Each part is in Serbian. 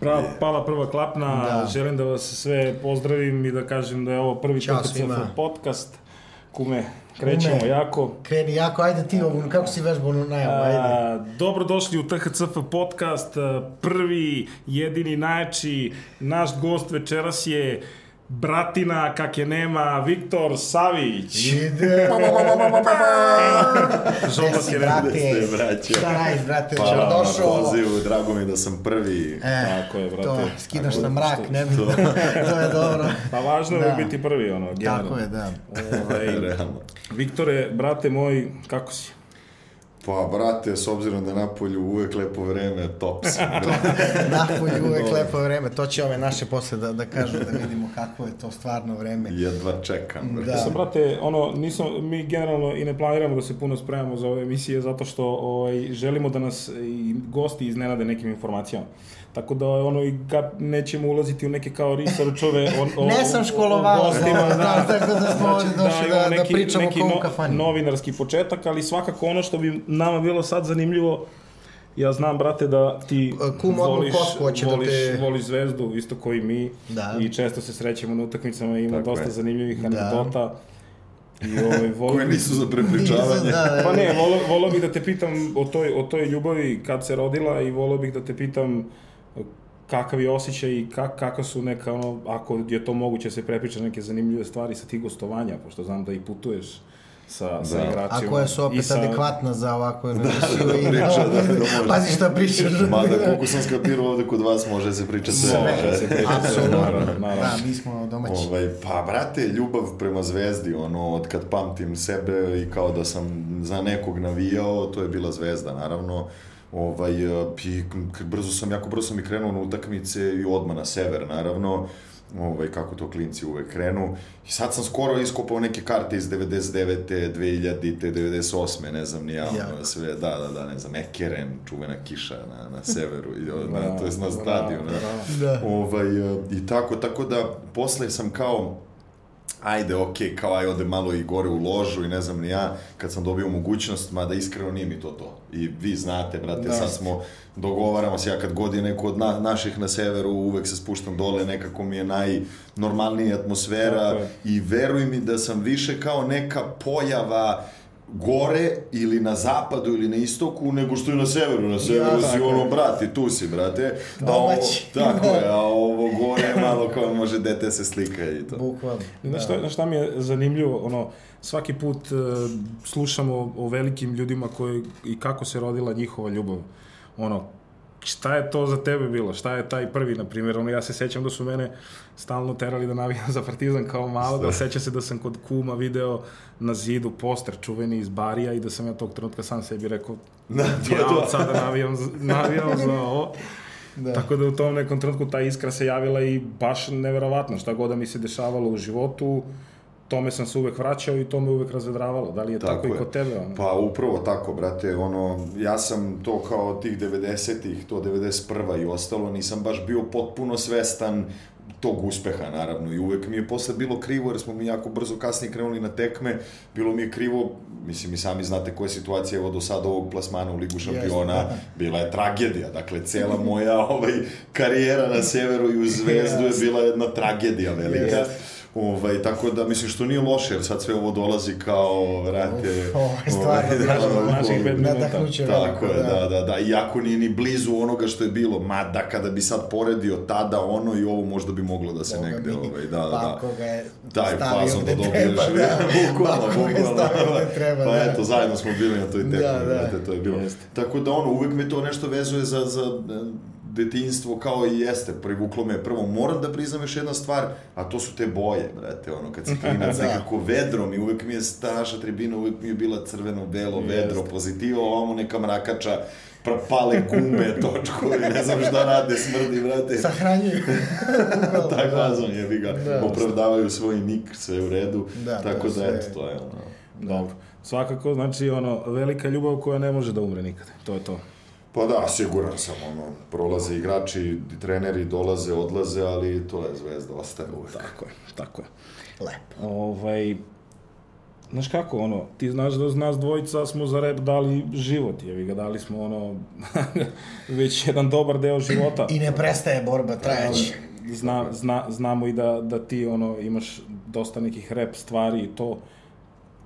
Prava, pala prva klapna, Da. želim da vas sve pozdravim i da kažem da je ovo prvi svima. podcast. Kume, krećemo Kume. jako. Kreni jako, ajde ti ovu, kako si vežbao onu najavu, ajde. Dobrodošli u THCF podcast, prvi, jedini, najjači, naš gost večeras je bratina, kak je nema, Viktor Savić. Ide! Jesi, je brate. Braćo? Šta radiš, brate, Hvala vam na došao. pozivu, drago mi je da sam prvi. E, Tako je, brate. To, skidaš na je, mrak, što- ne bi, to je dobro. Pa važno je Da. uvijek biti prvi, ono, generalno. Tako je, da. Ovaj, Realno. Viktore, brate moj, kako si? Pa, brate, s obzirom da napolju uvek lepo vreme, top sam. Napolju uvek lepo vreme, to će ove naše posle da, da kažu, da vidimo kako je to stvarno vreme. Jedva čekam. Da. Sam, brate, ono, nisam, mi generalno i ne planiramo da se puno spremamo za ove emisije zato što ovaj, želimo da nas i gosti iznenade nekim informacijama. Tako da ono i kad nećemo ulaziti u neke kao researchove o, o, Ne sam školovao, o gostima, da, tako da smo ovdje došli imamo da- da pričamo neki no- kafani. novinarski početak, ali svakako ono što bi nama bilo sad zanimljivo Ja znam, brate, da ti Kum voliš, hoće da voliš, te- voliš zvezdu, isto koji mi. Da. I često se srećemo na utakmicama i ima Tako dosta je. zanimljivih Da. anegdota. I ovaj, volim, Koje nisu za prepričavanje. Da, da, Pa ne, volio, volio bih da te pitam o toj, o toj ljubavi kad se rodila i volio bih da te pitam kakav je osjećaj i kak, kakva su neka, ono, ako je to moguće se prepriča neke zanimljive stvari sa tih gostovanja, pošto znam da i putuješ sa, sa Da. igračima. A koja su opet sa- adekvatna za ovako jednu emisiju i priča, da, da može. Pazi šta pričaš. Mada, koliko sam skapirao ovde kod vas, može da se priča sve. Može se priča sve, Apsolutno. naravno, naravno. Da, mi smo domaći. Ovaj, pa, brate, ljubav prema zvezdi, ono, od kad pamtim sebe i kao da sam za nekog navijao, to je bila zvezda, naravno. Ovaj, e, i brzo sam, jako brzo sam i krenuo na utakmice i odmah na sever, naravno. Ovaj, kako to klinci uvek krenu. I sad sam skoro iskopao neke karte iz 99. 2000. 98. ne znam ni ja, sve, da, da, da, ne znam, Ekeren, čuvena kiša na, na severu, i, na, to je na stadionu. bravo. Da. Ovaj, e, I tako, tako da posle sam kao ajde, okej, kao aj ode malo i gore u ložu i ne znam ni ja, kad sam dobio mogućnost, mada iskreno nije mi to to. I vi znate, brate, Da. sad smo, dogovaramo se, ja kad god je neko od na, naših na severu, uvek se spuštam dole, nekako mi je najnormalnija atmosfera Tako je. i veruj mi da sam više kao neka pojava gore ili na zapadu ili na istoku nego što je na severu. Na severu si tako ono, je. brati, tu si, brate. A ovo- tako je, a ovo gore je malo kao može dete se slika i to. Bukvalno. Znaš šta, znaš šta mi je zanimljivo, ono, svaki put e, slušamo o velikim ljudima koji, i kako se rodila njihova ljubav. Ono, šta je to za tebe bilo? Šta je taj prvi, na primjer? Ono, ja se sećam da su mene stalno terali da navijam za Partizan kao malo, da seća se da sam kod kuma video na zidu poster čuveni iz Barija i da sam ja tog trenutka sam sebi rekao Da, to ja to. od sada navijam, za- navijam za ovo. Da. Tako da u tom nekom trenutku ta iskra se javila i baš neverovatno. Šta god da mi se dešavalo u životu, tome sam se uvek vraćao i to me uvek razvedravalo. Da li je tako, i kod tebe? Ono? Pa upravo tako, brate, ono, ja sam to kao tih 90-ih, to 91. i ostalo, nisam baš bio potpuno svestan tog uspeha, naravno, i uvek mi je posle bilo krivo, jer smo mi jako brzo kasnije krenuli na tekme, bilo mi je krivo, mislim, i sami znate koja je situacija, evo do sada ovog plasmana u Ligu šampiona, da. bila je tragedija, dakle, cela moja ovaj, karijera na severu i u Zvezdu je bila jedna tragedija velika. Jeste. Ovaj, tako da, mislim, što nije loše, jer sad sve ovo dolazi kao, vrate... Uf, ovo je stvarno ovaj, ono, Naših pet minuta. Nadahnuće Tako je, da, da, da. Iako nije ni blizu onoga što je bilo. Mada kada bi sad poredio tada ono i ovo možda bi moglo da se Boga negde, mi, ovaj, da, da, pa da. ako ga je Taj stavio fazon da gde dobiješ. treba, da. bukvalno, Pa bukvalno. gde treba, pa da. eto, zajedno smo bili na toj tekmi, Da, da. to je bilo. Jeste. Tako da ono, uvek me to nešto vezuje za, za detinjstvo kao i jeste, privuklo me prvo. Moram da priznam još jedna stvar, a to su te boje, brate, ono, kad si klinac Da. nekako vedrom i uvek mi je ta naša tribina, uvek mi je bila crveno, belo, vedro, Jeste. pozitiva, ovamo neka mrakača, propale gume, točkovi, ne znam šta rade, smrdi, brate. Sahranjuju. Taj fazon je, vi ga Da. opravdavaju svoj nik, sve u redu, Da, tako da, sve- eto, to je ono. Dobro. Svakako, znači, ono, velika ljubav koja ne može da umre nikad. To je to. Pa da, siguran sam, ono, prolaze igrači, treneri dolaze, odlaze, ali to je zvezda, ostaje uvek. Tako je, tako je. Lepo. Ovaj, Znaš kako, ono, ti znaš da nas dvojica smo za rep dali život, jevi ga, dali smo, ono, već jedan dobar deo života. I ne prestaje borba, trajaći. Zna, zna, znamo i da, da ti, ono, imaš dosta nekih rep stvari i to,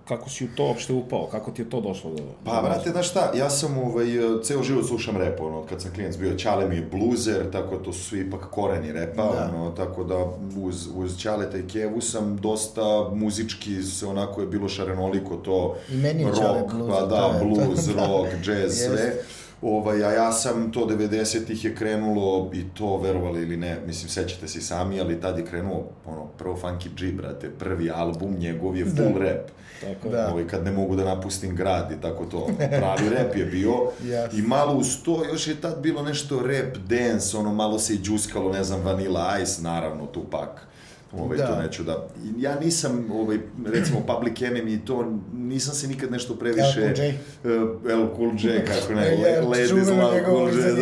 kako si u to uopšte upao, kako ti je to došlo do... Pa, brate, znaš šta, ja sam ovaj, ceo život slušam rep, ono, kad sam klinac bio, Ćale mi je bluzer, tako to su ipak koreni repa, da. ono, tako da uz, uz Ćaleta i Kevu sam dosta muzički, se onako je bilo šarenoliko to, I meni je rock, bluzer, pa da, blues, to, rock, jazz, sve. Ovaj, a ja sam to 90-ih je krenulo i to, verovali ili ne, mislim, sećate se sami, ali tad je krenuo, ono, prvo Funky G, brate, prvi album njegov je full Da. rap. Tako, Da. Ovaj, kad ne mogu da napustim grad i tako to. Pravi rap je bio. Jasno. I malo uz to, još je tad bilo nešto rap, dance, ono malo se i džuskalo, ne znam, Vanilla Ice, naravno, Tupac. Ovaj, Da. to neću da... Ja nisam, ovaj, recimo, Public Enemy to, nisam se nikad nešto previše... LL Cool J. Uh, L Cool J, kako ne, Ja, Le- Ladies čuveno Love njegovo Cool J, izdanje,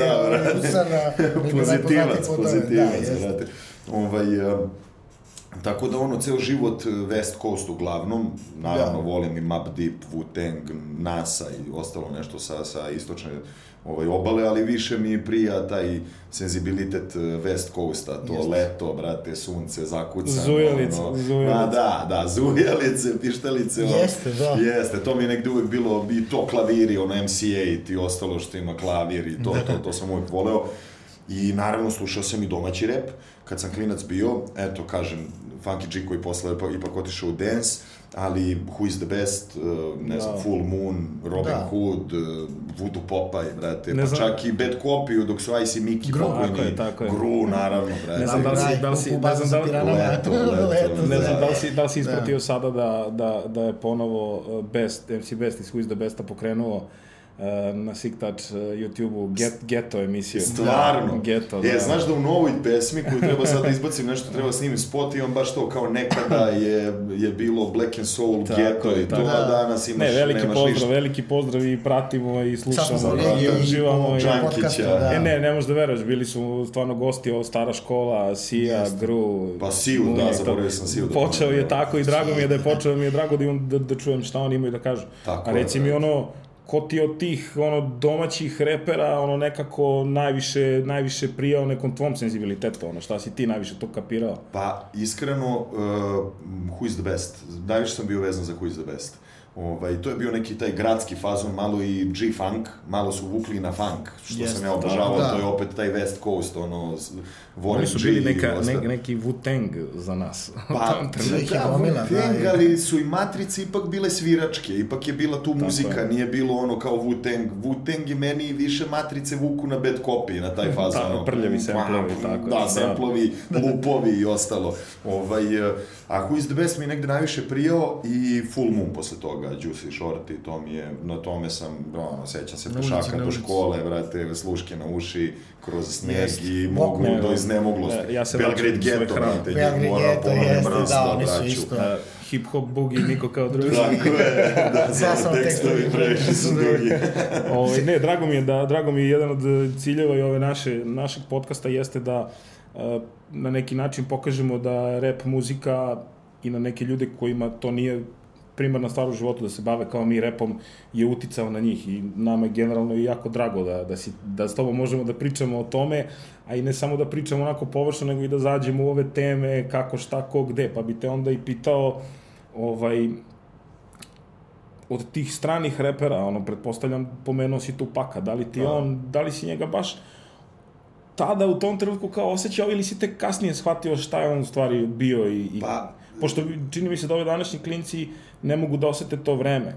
da, niko pozitivac, da, pozitivac, brate. Ovaj, um, Tako da ono, ceo život eh, West Coast uglavnom, naravno Da. volim i Map Deep, Wu-Tang, NASA i ostalo nešto sa, sa istočne ovaj, obale, ali više mi prija taj senzibilitet eh, West Coasta, to Jeste. leto, brate, sunce, zakucano. Zujelice, ono, zujelice. A, da, da, zujelice, pištalice. ono, Jeste, da. Jeste, to mi je negde uvek bilo i to klaviri, ono MCA i ti ostalo što ima klavir i to, to, to sam uvek voleo. I naravno slušao sam i domaći rep, kad sam klinac bio, eto kažem, Funky G koji posle ipak otišao u dance, ali Who is the best, uh, ne znam, Da. Full Moon, Robin Da. Hood, uh, Voodoo Popeye, brate, Ne pa znam- čak i Bad Copy dok su Ice i Mickey Gru. pokojni, Tako je, tako je. Gru, naravno, brate. Ne znam da li si- da li si- ne znam da li- Leto, leto, Ne znam Da. da li si, da li si ispratio sada da, da, da je ponovo uh, Best, MC Best iz Who is the Besta pokrenuo uh, na Siktač uh, YouTube-u Get, Geto emisiju. Stvarno. Geto, E, da. znaš da u novoj pesmi koju treba sad da izbacim nešto, treba snimim spot i on baš to kao nekada je, je bilo Black and Soul, Tako Ghetto je, i to, tako. a danas imaš, Ne, veliki nemaš pozdrav, ništa. veliki pozdrav i pratimo i Sad smo slušamo, znali i i uživamo. i- Džankića. da. E ne, ne možeš da veruješ, bili su stvarno gosti, ovo stara škola, Sija, Jeste. Gru. Pa Siju, da, Muni, to- zaboravio sam Siju da Počeo je pomenem, tako i drago mi je da je počeo, mi je drago da, imam, da, da čujem šta oni imaju da kažu. Tako A je, reci mi brate. ono, ko ti od tih ono domaćih repera ono nekako najviše najviše prijao nekom tvom senzibilitetu ono šta si ti najviše to kapirao Pa, iskreno, uh, Who is the best? Najviše sam bio vezan za Who is the best. Ovaj, to je bio neki taj gradski fazon, malo i G-funk, malo su vukli na funk, što Jest, sam ja obožavao, da. to je opet taj West Coast, ono, Warren oni su G bili neka, ne, neki Wu-Tang za nas Pa, Sve ih je da, gomila, da, Wu-Tang, je. ali su i Matrice ipak bile sviračke, ipak je bila tu muzika, je. nije bilo ono kao Wu-Tang. Wu-Tang je meni više Matrice vuku na bad copy, na taj fazon. Da, ono, prljavi samplovi, pum, tako Da, da. samplovi, lupovi i ostalo. Ovaj, eh, a Who is the best mi je negde najviše prijao i Full Moon posle toga, Juicy Shorty, to mi je, na tome sam, ono, sećam se pešaka do škole, brate, sluške na uši, kroz sneg Jest. i mogu Ne, do iznemoglosti. ja se Belgrade Ghetto, brate, njih mora ponovno jeste, brsto, da, oni su isto. Uh, hip hop bugi niko kao drugi Tako je, da, Ja samo sam tekstovi previše su dugi. ovaj, ne, drago mi je da drago mi je jedan od ciljeva i ove naše našeg podcasta jeste da na neki način pokažemo da rap muzika i na neke ljude kojima to nije primarna stvar u životu da se bave kao mi repom je uticao na njih i nama je generalno i jako drago da, da, si, da s tobom možemo da pričamo o tome, a i ne samo da pričamo onako površno, nego i da zađemo u ove teme kako, šta, ko, gde, pa bi te onda i pitao ovaj, od tih stranih repera, ono, pretpostavljam, pomenuo si Tupaka, da li ti Da. on, da li si njega baš tada u tom trenutku kao osjećao ili si tek kasnije shvatio šta je on u stvari bio i, i Pa- pošto čini mi se da ove današnji klinci ne mogu da osete to vreme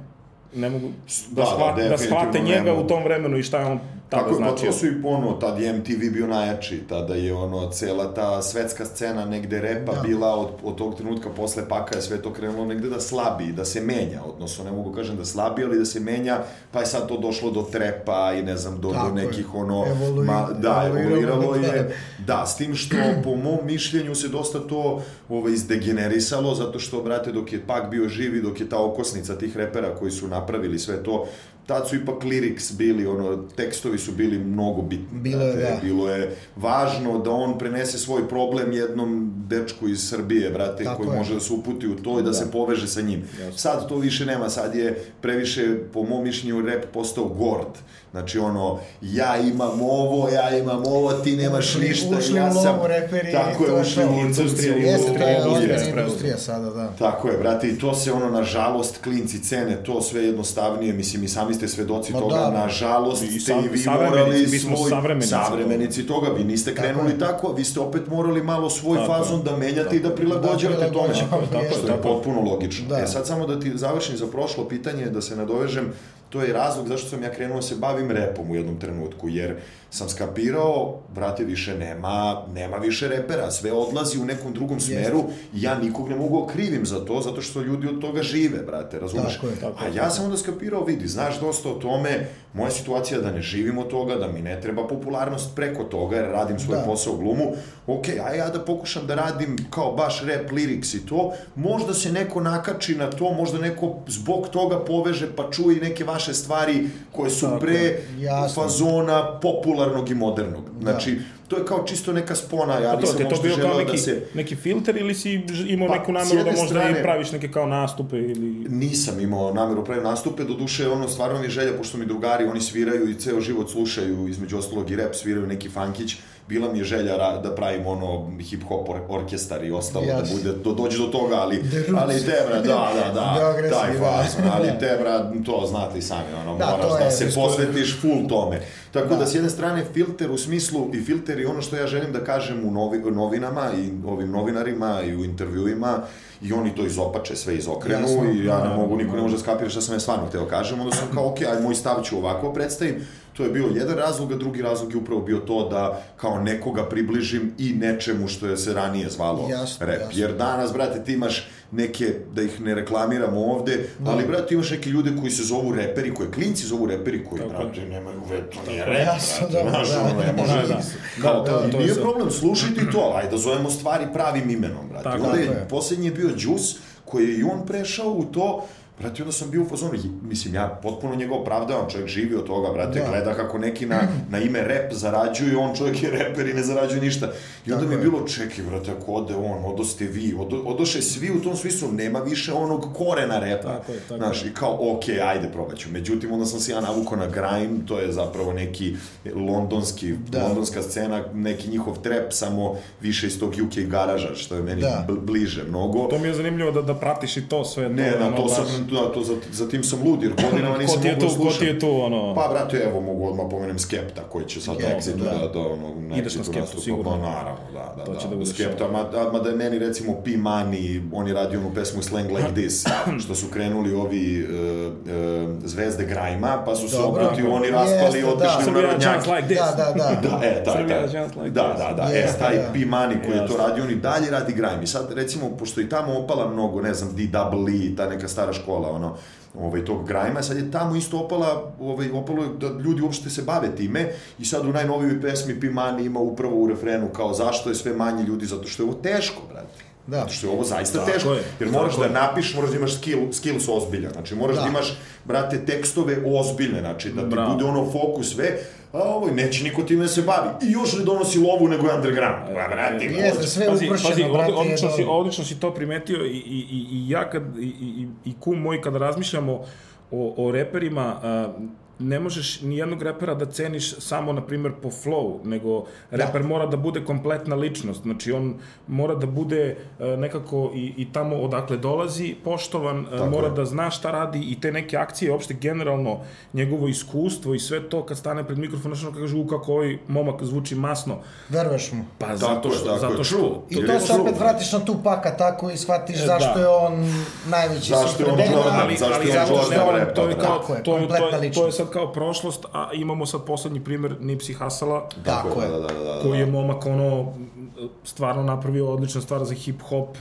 ne mogu da, Da, da, shvate, da, definitivno shvate njega u tom vremenu i šta je on tada Tako je, pa značio. to su i ono, tad je MTV bio najjači, tada je ono, cela ta svetska scena negde repa Da. bila od, od tog trenutka posle paka je sve to krenulo negde da slabi, da se menja, odnosno ne mogu kažem da slabi, ali da se menja, pa je sad to došlo do trepa i ne znam, do, Tako do je. nekih ono, Evolu- da, evoluiralo je, je, da, s tim što po mom mišljenju se dosta to ovaj, izdegenerisalo, zato što, brate, dok je pak bio živi, dok je ta okosnica tih repera koji su napravili sve to, tad su ipak lyrics bili, ono, tekstovi su bili mnogo bitni. Bilo je, da. Bilo je važno da on prenese svoj problem jednom dečku iz Srbije, brate, Tako koji je. može da se uputi u to i da, se poveže sa njim. Sad to više nema, sad je previše, po mom mišljenju, rap postao gord. Znači ono, ja imam ovo, ja imam ovo, ti nemaš Ušli- ništa, ušli ja u sam... lovu reperi Tako je, ušli u industriju. Jeste, to je Industrija, ozbiljna industrija. sada, da. Tako je, brate, i to se ono, nažalost, klinci cene to sve jednostavnije, mislim, i sami ste svedoci Ma toga, da. nažalost, I ste i vi morali mi smo svoj... savremenici savremenici toga, vi niste krenuli je. tako, vi ste opet morali malo svoj Tako je. fazon da menjate i da prilagođavate Da, tome. prilagođavamo, Tako je, jeste. što je potpuno logično. Da. E sad samo da ti završim za prošlo pitanje, da se nadovežem, to je razlog zašto sam ja krenuo da se bavim repom u jednom trenutku, jer sam skapirao, brate, više nema, nema više repera, sve odlazi u nekom drugom smeru i ja nikog ne mogu okrivim za to, zato što ljudi od toga žive, brate, razumeš? Tako je, tako A ja sam onda skapirao, vidi, znaš dosta o tome, moja situacija je da ne živim od toga, da mi ne treba popularnost preko toga, jer radim svoj Da. posao glumu, ok, a ja da pokušam da radim kao baš rap lyrics i to, možda se neko nakači na to, možda neko zbog toga poveže pa čuje neke vaše stvari koje su Tako pre je, jasno. fazona popularnog i modernog. Znači, to je kao čisto neka spona, ja to, nisam te to možda bio kao želeo neki, da se... neki filter ili si imao Pa, neku nameru da možda strane- i praviš neke kao nastupe ili... Nisam imao nameru pravim nastupe, do duše ono stvarno mi je želja, pošto mi drugari, oni sviraju i ceo život slušaju, između ostalog i rap, sviraju neki funkić, bila mi je želja da pravim ono hip-hop or orkestar i ostalo, Jasno. da bude, do, dođe do toga, ali, Roots. ali te bra, da, da, da, taj da. fazon, ali te bra, to znate i sami, ono, Da, moraš da je se posvetiš full tome. Tako da. Da. s jedne strane filter u smislu, i filter je ono što ja želim da kažem u novi, novinama i ovim novinarima i u intervjuima, i oni to izopače, sve izokrenu Jasno. i ja ne Da, mogu, niko da. ne može da skapira šta sam ja stvarno hteo kažem, onda sam kao, ok, aj moj stav ću ovako predstavim, to je bio jedan razlog, a drugi razlog je upravo bio to da kao nekoga približim i nečemu što je se ranije zvalo Jasno, rap. jasno. Jer danas, brate, ti imaš neke, da ih ne reklamiramo ovde, ali, brate, imaš neke ljude koji se zovu reperi, koje klinci zovu reperi, koji, Tako brate, nemaju ve, to nije rap, Jasno, brate, da, znaš, da, ono, ne da, može, da, da. kao, Da, da, to je nije problem, slušajte i to, ajde da zovemo stvari pravim imenom, brate. Tako onda je. je, poslednji je bio Juice, koji je i on prešao u to, Brate, onda sam bio u fazonu, mislim, ja potpuno njega opravdavam, čovjek živi od toga, brate, Da. gleda kako neki na, na ime rep zarađuju, on čovjek je reper i ne zarađuje ništa. I onda Tako mi je bilo, čekaj, brate, ako ode on, odoste vi, odo, odoše svi u tom smislu, nema više onog korena repa. Tako je, tako Znaš, je. i kao, ok, ajde, probat ću. Međutim, onda sam se ja navukao na grime, to je zapravo neki londonski, Da. londonska scena, neki njihov trap, samo više iz tog UK garaža, što je meni Da. bl- bliže mnogo. To mi je zanimljivo da, da pratiš i to sve. Ne, to, na ono, to baš- sam, da, to za, za tim sam lud, jer godinama nisam je mogao tu, ko ti je tu, ono... Pa, brate, evo, mogu odmah pomenem Skepta, koji će sad na Skepta, Exitu da. da, da, ono, Ideš na Skeptu, nastupa. sigurno. Pa, naravno, da, da, To da. će da bude Skepta, ma, da, ma da je meni, recimo, P. Money, on je radio onu pesmu Slang Like This, što su krenuli ovi uh, uh, zvezde Grajma, pa su se obrati oni raspali da. otišli u narodnjak. like this. Da, da, da. Da, e, taj, taj. like da, da, da, e, taj da. P. Money koji je to radio, on i dalje radi grime. I sad, recimo, pošto i tamo opala mnogo, ne znam, DWE, ta neka stara škola, ono, ovaj, tog grajma, sad je tamo isto opala, ovaj, opalo je da ljudi uopšte se bave time i sad u najnovijoj pesmi Pimani ima upravo u refrenu kao zašto je sve manje ljudi, zato što je ovo teško, brate. Da. Zato što je ovo zaista Tako teško. je, Jer moraš da je. napišeš, moraš da imaš skill, skills ozbiljan. Znači moraš da. Da. imaš, brate, tekstove ozbiljne, znači da ti Bravo. bude ono fokus sve, a ovo neće niko time da se bavi. I još ne donosi lovu nego je underground. Pa, brate, Jeste, kođe. sve Pazi, upršeno, pazi, brate. od, odlično, si, odlično si to primetio i, i, i, i ja kad, i, i, i kum moj kada razmišljamo o, o reperima, a, ne možeš ni jednog repera da ceniš samo, na primjer, po flow, nego reper mora da bude kompletna ličnost, znači on mora da bude e, nekako i, i tamo odakle dolazi poštovan, e, Tako mora je. da zna šta radi i te neke akcije, uopšte generalno njegovo iskustvo i sve to kad stane pred mikrofon, znači kaže, u kako ovaj momak zvuči masno, Veruješ mu. pa Tako zato je, što, tako je, zato što. I to se opet vratiš na tu paka tako i shvatiš E, zašto da. je on najveći Zašto je on. Jordan, ali, zašto je repa, to je kao, to, je, to, to je ličnost. Sad kao prošlost, a imamo sad poslednji primer Nipsey Hussala, Tako da, je. Da, da, da, da, da. koji je momak ono stvarno napravio odlična stvar za hip hop,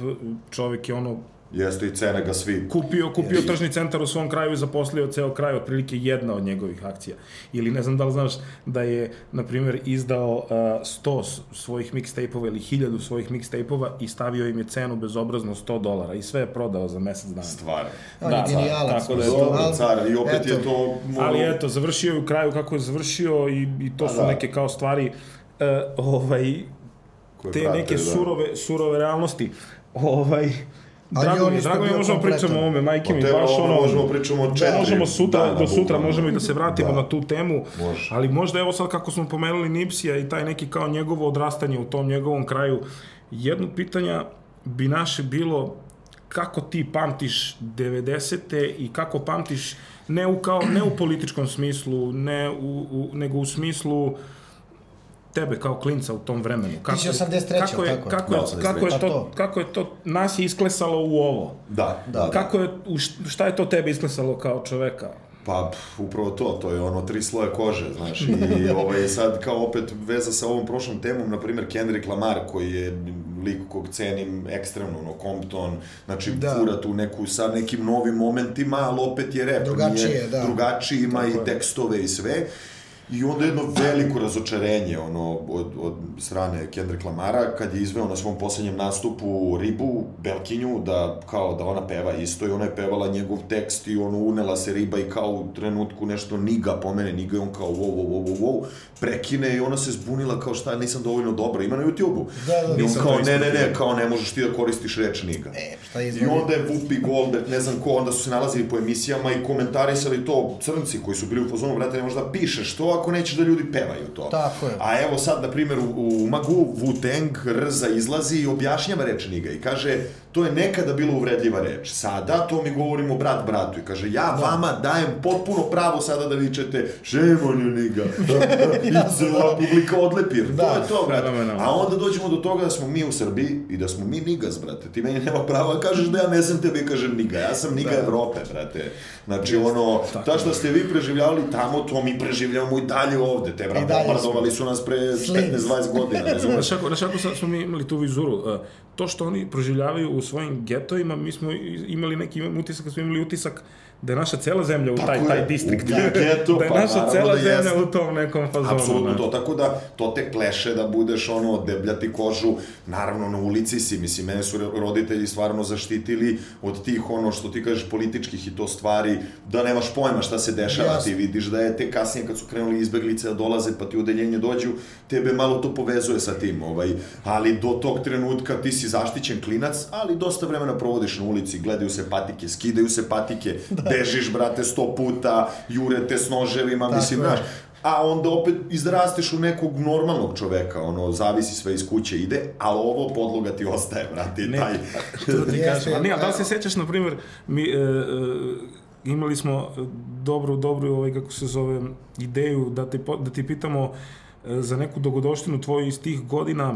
čovjek je ono Jeste i cene ga svi. Kupio, kupio tržni centar u svom kraju i zaposlio ceo kraj, otprilike jedna od njegovih akcija. Ili ne znam da li znaš da je, na primjer, izdao uh, 100 s- svojih mixtapeova ili 1000 svojih mixtapeova i stavio im je cenu bezobrazno 100 dolara i sve je prodao za mesec dana. Stvarno. Da, je genijalac. tako da je to- Dobro, ali- car, i opet eto, je to... Ali eto, završio je u kraju kako je završio i, i to Pa su da. neke kao stvari uh, ovaj, te prate, neke da. surove, surove realnosti. Ovaj, drago mi, je, drago mi možemo pričamo o ovome, majke O mi, baš ono možemo pričamo od četiri možemo sutra, dana, do sutra bukvalno. možemo i da se vratimo Da. na tu temu, Može. ali možda evo sad kako smo pomenuli Nipsija i taj neki kao njegovo odrastanje u tom njegovom kraju, jedno pitanja bi naše bilo kako ti pamtiš 90. i kako pamtiš ne u, kao, ne u političkom smislu, ne u, u, nego u smislu tebe kao klinca u tom vremenu. Kako, si 83., kako je, tako? kako, je, Da, kako, je 83.. to, kako je to, nas je isklesalo u ovo. Da, da, da. Kako je, šta je to tebe isklesalo kao čoveka? Pa, upravo to, to je ono tri sloje kože, znaš, i ovaj, sad kao opet veza sa ovom prošlom temom, na primjer Kendrick Lamar, koji je lik kog cenim ekstremno, ono, Compton, znači Da. fura tu neku, sa nekim novim momentima, ali opet je rap, Drugačije, nije, da. drugačiji, ima Tako i je. tekstove i sve, I onda jedno veliko razočarenje ono, od, od strane Kendrick Lamara kad je izveo na svom poslednjem nastupu Ribu, Belkinju, da kao da ona peva isto i ona je pevala njegov tekst i ono unela se riba i kao u trenutku nešto niga pomene, niga i on kao wow, wow, wow, wow, wow, prekine i ona se zbunila kao šta, nisam dovoljno dobra, ima na YouTube-u. Da, da, I on kao, ne, ne, ne, kao ne možeš ti da koristiš reč niga. E, šta je I onda je Whoopi Goldberg, ne znam ko, onda su se nalazili po emisijama i komentarisali to crnci koji su bili u fazonu, brate, ne možeš da pišeš to ako nećeš da ljudi pevaju to. Tako je. A evo sad, na primjer, u, u Magu Wu-Tang Rza izlazi i objašnjava reč niga i kaže, to je nekada bilo uvredljiva reč. Sada to mi govorimo brat bratu i kaže, ja Da. vama dajem potpuno pravo sada da vičete, you niga. I cela publika odlepi, jer to Da. je to, brate. A onda dođemo do toga da smo mi u Srbiji i da smo mi nigas, brate. Ti meni nema prava da kažeš da ja ne znam tebe i kažem niga. Ja sam niga Da. Evrope, brate. Znači, ono, ta što ste vi preživljavali tamo, to mi preživljavamo i dalje ovde. Te, bra, I dalje bombardovali su nas pre Slims. 15-20 godina, znam. Znaš kako, znaš kako sad smo mi imali tu vizuru? Uh, To što oni proživljavaju u svojim getovima, mi smo imali neki utisak, da smo imali utisak da je naša cela zemlja u taj, Tako taj je, distrikt. u getu, da je pa naša cela da zemlja jeste. u tom nekom fazonu. Apsolutno to, tako da to te kleše da budeš ono, debljati kožu, naravno na ulici si, mislim, mene su roditelji stvarno zaštitili od tih ono što ti kažeš političkih i to stvari, da nemaš pojma šta se dešava, ti vidiš da je te kasnije kad su krenuli izbeglice da dolaze pa ti u odeljenje dođu, tebe malo to povezuje sa tim, ovaj, ali do tog trenutka ti si zaštićen klinac, ali dosta vremena provodiš na ulici, gledaju se patike, skidaju se patike, bežiš, brate, sto puta, jure te s noževima, Tako mislim, znaš, a onda opet izrasteš u nekog normalnog čoveka, ono, zavisi sve iz kuće ide, ali ovo podloga ti ostaje, brate, Ne, taj... To ti kažem. A nije, a da li se sećaš, na primjer, mi e, e, imali smo dobru, dobru, ovaj, kako se zove, ideju da po- da ti pitamo e, za neku dogodoštinu tvoju iz tih godina,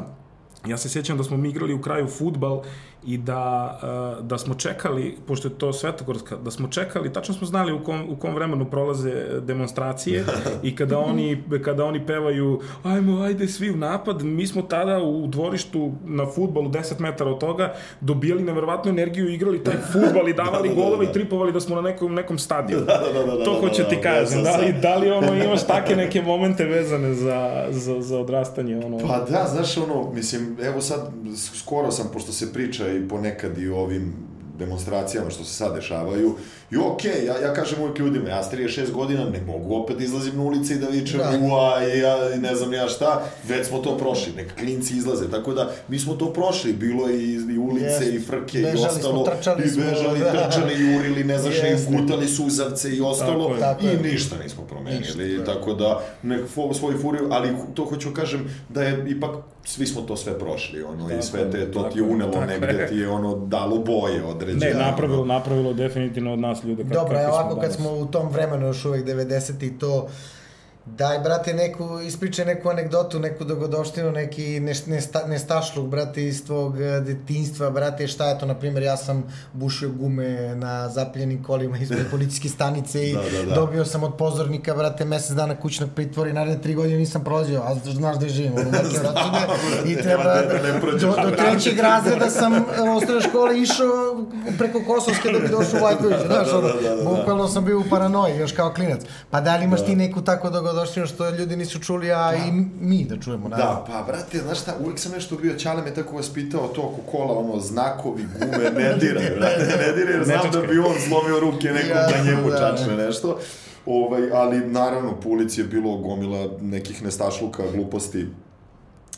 Ja se sjećam da smo mi igrali u kraju futbal i da, e, da smo čekali, pošto je to Svetogorska, da smo čekali, tačno smo znali u kom, u kom vremenu prolaze demonstracije i kada oni, kada oni pevaju ajmo, ajde svi u napad, mi smo tada u dvorištu na futbalu 10 metara od toga dobijali neverovatnu energiju, igrali taj futbal i davali Da, da, da, golove da. i tripovali da smo na nekom, nekom stadionu. Da, da, da, da, to da, hoću da, ti da, kažem, da li, da li ono imaš take neke momente vezane za, za, za odrastanje? Ono, Pa da, znaš, ono, mislim, evo sad, skoro sam, pošto se priča i ponekad i o ovim demonstracijama što se sad dešavaju, i okej, ja, ja kažem uvijek ljudima, ja s 36 godina ne mogu opet da izlazim na ulici i da vičem Da. ua i ja i ne znam ja šta, već smo to prošli, neka klinci izlaze, tako da mi smo to prošli, bilo je i, i ulice Jest. i frke i Bežali smo, ostalo, trčali i smo, bežali, da. trčali, jurili, ne znaš, i Jeste. gutali suzavce i ostalo, Tako. Tako i je. ništa nismo promenili, Ništa, tako da nek fo, svoju furiju, ali to hoću kažem da je ipak svi smo to sve prošli, ono, Tako i sve te, to tako ti je unelo tako negde, ti je ono dalo boje Ne, napravilo, napravilo definitivno od nas ljude. Dobro, ovako kad smo u tom vremenu još uvek 90 i to Daj, brate, neku, ispričaj neku anegdotu, neku dogodoštinu, neki neš, nesta, nestašluk, brate, iz tvog eh, detinstva, brate, šta je to, na primjer, ja sam bušio gume na zapljenim kolima ispred policijske stanice i Da, da, da. dobio sam od pozornika, brate, mesec dana kućnog pritvora i naredne tri godine nisam prolazio, a znaš da živim, ono, neke vratude, i treba, da do, do trećeg razreda sam u osnovne škole išao preko Kosovske da bi došao u Lajković, znaš, Da, ono, da, da, da. bukvalno sam bio u paranoji, još kao klinac. Pa da li imaš ti neku tako dogodoštinu što ljudi nisu čuli, a i mi da čujemo, naravno. Da, pa brate, znaš šta, uvijek sam nešto bio, Ćale me tako vaspitao to oko kola, ono, znakovi, gume, ne diraj, brate, ne diraj, jer znam da bi on slomio ruke nekom da Jasno, njemu da. čačne nešto. Ovaj, ali naravno, po ulici je bilo gomila nekih nestašluka, gluposti.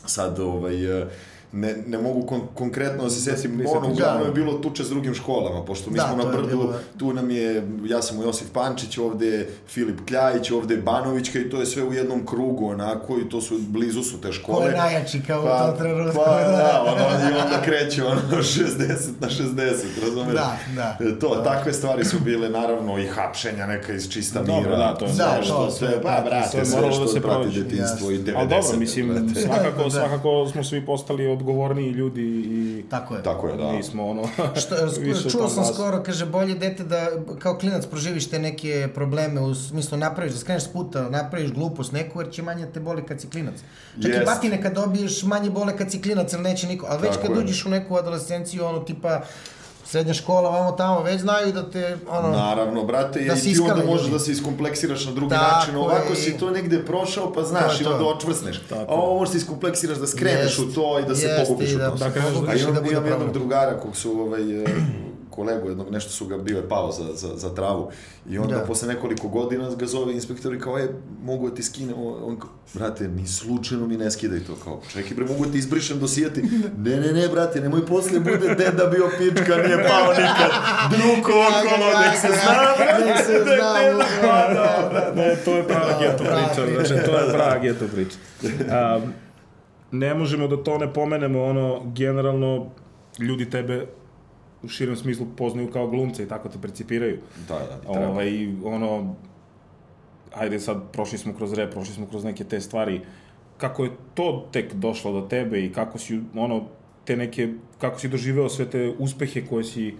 Sad, ovaj, eh, ne, ne mogu kon konkretno da se setim, Nisam- ono, uglavnom je bilo tuče s drugim školama, pošto mi Da, smo na brdu, bilo, da. tu nam je, ja sam u Josif Pančić, ovde je Filip Kljajić, ovde je Banovićka i to je sve u jednom krugu, onako, i to su, blizu su te škole. Ko je najjači kao u tom trenutku? Pa, da, ono, i onda kreće ono 60 na 60, razumeš? Da, da. To, takve stvari su bile, naravno, i hapšenja neka iz čista Dobro, mira. da, to je- Da, što, to sve, pa, prati, brate, sve moralo što da se prati detinstvo i 90. Ali dobro, mislim, svakako, Da. svakako smo svi postali odgovorniji ljudi i Tako je. Tako je, da. nismo ono... Što, više u čuo sam skoro, kaže, bolje dete da kao klinac proživiš te neke probleme, u smislu napraviš, da skreneš s puta, napraviš glupost neku, jer će manje te boli kad si klinac. Čak i Jest. batine kad dobiješ, manje bole kad si klinac, jer neće niko. Ali već Tako kad je. uđeš u neku adolescenciju, ono, tipa, srednja škola, vamo tamo, već znaju da te, ono... Naravno, brate, Da i ti onda možeš da se iskompleksiraš na drugi Tako način. Ovako je. si to negde prošao, pa znaš, To je i onda to. očvrsneš. Tako A ovo možeš da iskompleksiraš, da skreneš Jest. u to i da se pogubiš u da- to. da kreneš pogubiš A i imam, da bude imam jednog problem. drugara kog su ovaj, e, kolegu jednog, nešto su ga, bio je pao za, za, za travu. I onda Da. posle nekoliko godina ga zove inspektor i kao, e, mogu da ti skinem, ovo?" on kao, brate, ni slučajno mi ne skidaj to, kao, čekaj bre, mogu da ti izbrišem dosijeti, ne, ne, ne, brate, nemoj posle bude deda bio pička, nije pao nikad, druko okolo, nek se zna, Nek se zna, ne bukvalno. Ne, to je prava geto priča. znači, to je prava geto priča. Um, ne možemo da to ne pomenemo, ono, generalno, ljudi tebe u širem smislu poznaju kao glumca i tako te percipiraju. Da, da, treba. Ovaj, ono, ajde sad, prošli smo kroz rep, prošli smo kroz neke te stvari. Kako je to tek došlo do tebe i kako si, ono, te neke, kako si doživeo sve te uspehe koje si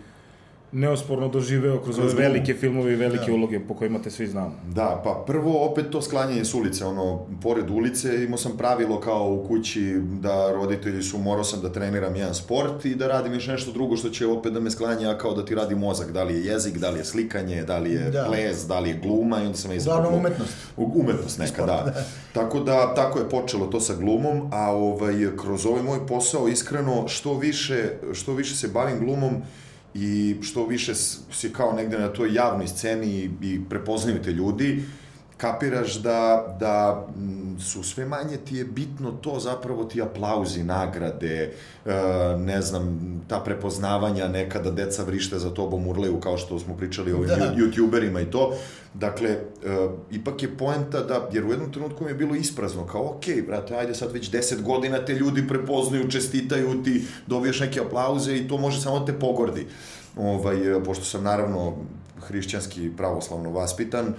neosporno doživeo kroz, Kroz ove glum. velike filmove i velike uloge po kojima te svi znamo. Da, pa prvo opet to sklanjanje s ulice, ono, pored ulice imao sam pravilo kao u kući da roditelji su, morao sam da treniram jedan sport i da radim još nešto drugo što će opet da me sklanja kao da ti radi mozak, da li je jezik, da li je slikanje, da li je Da. ples, da li je gluma i onda sam izabrao Uglavnom umetnost. U- Umetnost neka, da. Tako da, tako je počelo to sa glumom, a ovaj, kroz ovaj moj posao, iskreno, što više, što više se bavim glumom, i što više si kao negde na toj javnoj sceni i, i prepoznaju te ljudi, kapiraš da, da mm, su sve manje ti je bitno to zapravo ti aplauzi, nagrade, e, ne znam, ta prepoznavanja nekada deca vrište za tobom urleju kao što smo pričali o ovim Da. youtuberima i to. Dakle, e, ipak je poenta da, jer u jednom trenutku mi je bilo isprazno, kao ok, brate, ajde sad već 10 godina te ljudi prepoznaju, čestitaju ti, dobiješ neke aplauze i to može samo te pogordi. Ovaj, e, pošto sam naravno hrišćanski pravoslavno vaspitan,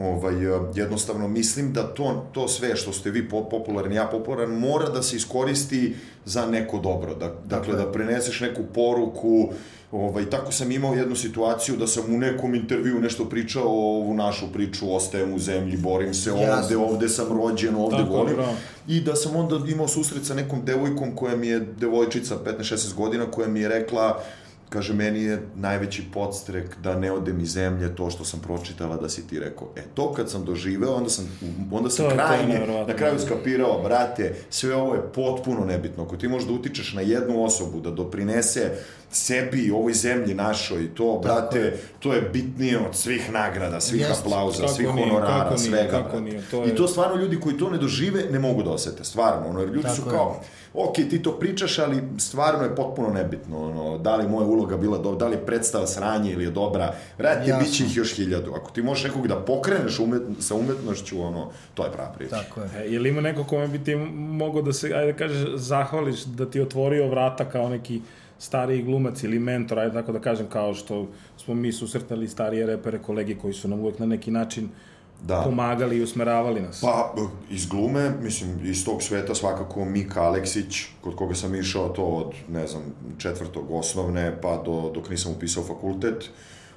ovaj, e, jednostavno mislim da to, to sve što ste vi po- popularni, ja popularan, mora da se iskoristi za neko dobro. Da, dakle, da preneseš neku poruku, Ovaj, tako sam imao jednu situaciju da sam u nekom intervju nešto pričao o ovu našu priču, ostajem u zemlji, borim se ovde, Jasno. ovde sam rođen, ovde Tako volim. bravo. I da sam onda imao susret sa nekom devojkom koja mi je, devojčica 15-16 godina, koja mi je rekla, kaže, meni je najveći podstrek da ne odem iz zemlje to što sam pročitala da si ti rekao. E, to kad sam doživeo, onda sam, onda sam To je- to je krajnje, nevjerovatno. na kraju skapirao, brate, sve ovo je potpuno nebitno. Ako ti možeš da utičeš na jednu osobu, da doprinese sebi i ovoj zemlji našoj, to, brate, to je bitnije od svih nagrada, svih Jest. aplauza, svih nije, honorara, kako nije, svega, kako nije, to je- I to stvarno ljudi koji to ne dožive ne mogu da osete, stvarno, ono, jer ljudi su Tako je. Ok, ti to pričaš, ali stvarno je potpuno nebitno, ono, da li moja uloga bila dobra, da li je predstava sranje ili je dobra, Jasno. bit će ih još hiljadu. Ako ti možeš nekog da pokreneš umet, sa umetnošću, ono, to je prava priča. Tako je. E, je li ima neko kome bi ti mogao da se, ajde da kažeš, zahvališ da ti otvorio vrata kao neki stariji glumac ili mentor, ajde tako da kažem, kao što smo mi susretali starije repere, kolege koji su nam uvek na neki način Da. pomagali i usmeravali nas. Pa, iz glume, mislim, iz tog sveta svakako Mika Aleksić, kod koga sam išao to od, ne znam, četvrtog osnovne, pa do, dok nisam upisao fakultet.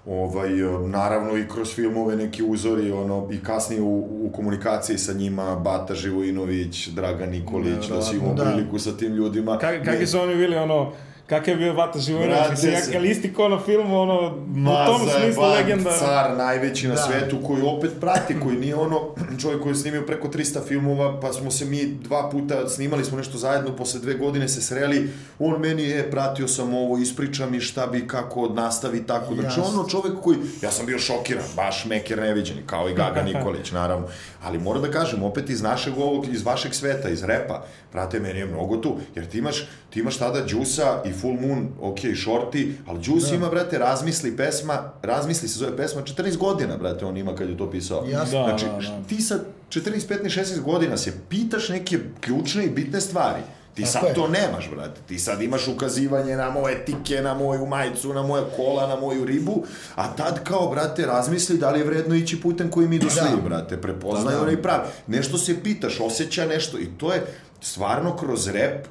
Ovaj, naravno i kroz filmove neki uzori, ono, i kasnije u, u komunikaciji sa njima, Bata Živojinović, Dragan Nikolić, da, da si imao Da. priliku sa tim ljudima. Kak, kakvi su oni bili, ono, kakav je bio Vata Živojinović, mislim, je isti ko na filmu, ono, Ma, u tom smislu legenda. car, najveći na Da. svetu, koji opet prati, koji nije ono čovjek koji je snimio preko 300 filmova, pa smo se mi dva puta snimali smo nešto zajedno, posle dve godine se sreli, on meni je, pratio sam ovo, ispriča mi šta bi, kako nastavi, tako. Znači, ono čovjek koji, ja sam bio šokiran, baš meker neviđeni, kao i Gaga Nikolić, naravno. Ali moram da kažem, opet iz našeg ovog, iz vašeg sveta, iz repa, brate, meni je mnogo tu, jer ti imaš, ti imaš tada Đusa i Full Moon, ok, Shorty, ali Đus ima, brate, razmisli pesma, razmisli se zove pesma, 14 godina, brate, on ima kad je to pisao. Jasno. Da, znači, da, da. ti sa 14, 15, 16 godina se pitaš neke ključne i bitne stvari. Ti Tako sad je. to nemaš, brate. Ti sad imaš ukazivanje na moje tike, na moju majicu, na moje kola, na moju ribu, a tad kao, brate, razmisli da li je vredno ići putem koji mi došli, Da. brate. Prepoznaj Da, da. onaj pravi. Nešto se pitaš, osjeća nešto i to je stvarno kroz rep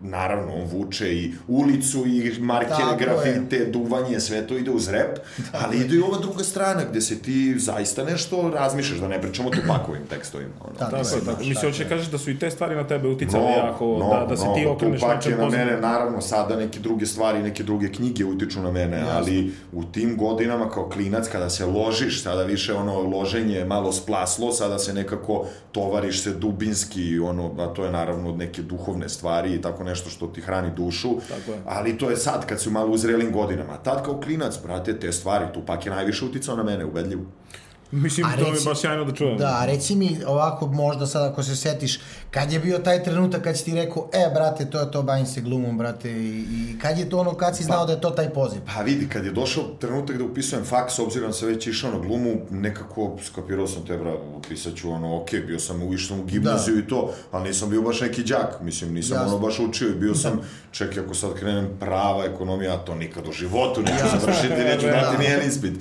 naravno, on vuče i ulicu i markere, Tako je. grafite, duvanje, sve to ide uz rep, ali ide i ova druga strana gde se ti zaista nešto razmišljaš, da ne pričamo tu pakovim tekstovima. Ono. Da, Tako tako. znaš, Mislim, hoće kažeš da su i te stvari na tebe uticale jako, da, da se ti okreneš Tupak je na mene, naravno, sada neke druge stvari, neke druge knjige utiču na mene, ali u tim godinama kao klinac, kada se ložiš, sada više ono loženje je malo splaslo, sada se nekako tovariš se dubinski, ono, a to je naravno od neke duhovne stvari i tako nešto što ti hrani dušu, Tako je. ali to je sad kad si malo u zrelim godinama. Tad kao klinac, brate, te stvari, Tupak je najviše uticao na mene, ubedljivo. Mislim, A to mi je reci- baš sjajno da čujem. Da, reci mi ovako možda sad ako se setiš, kad je bio taj trenutak kad si ti rekao, e brate, to je to, bavim se glumom, brate, i, i kad je to ono, kad si znao da je to taj poziv? Pa vidi, kad je došao trenutak da upisujem faks, s obzirom da sam već išao na glumu, nekako skapirao sam te, bra, upisat ću ono, ok, bio sam u išao u gimnaziju i to, ali nisam bio baš neki đak, mislim, nisam Jasno. ono baš učio i bio sam, čekaj, ako sad krenem prava, ekonomija, to nikad u životu neću završiti, neću Da. dati nijedan ispit.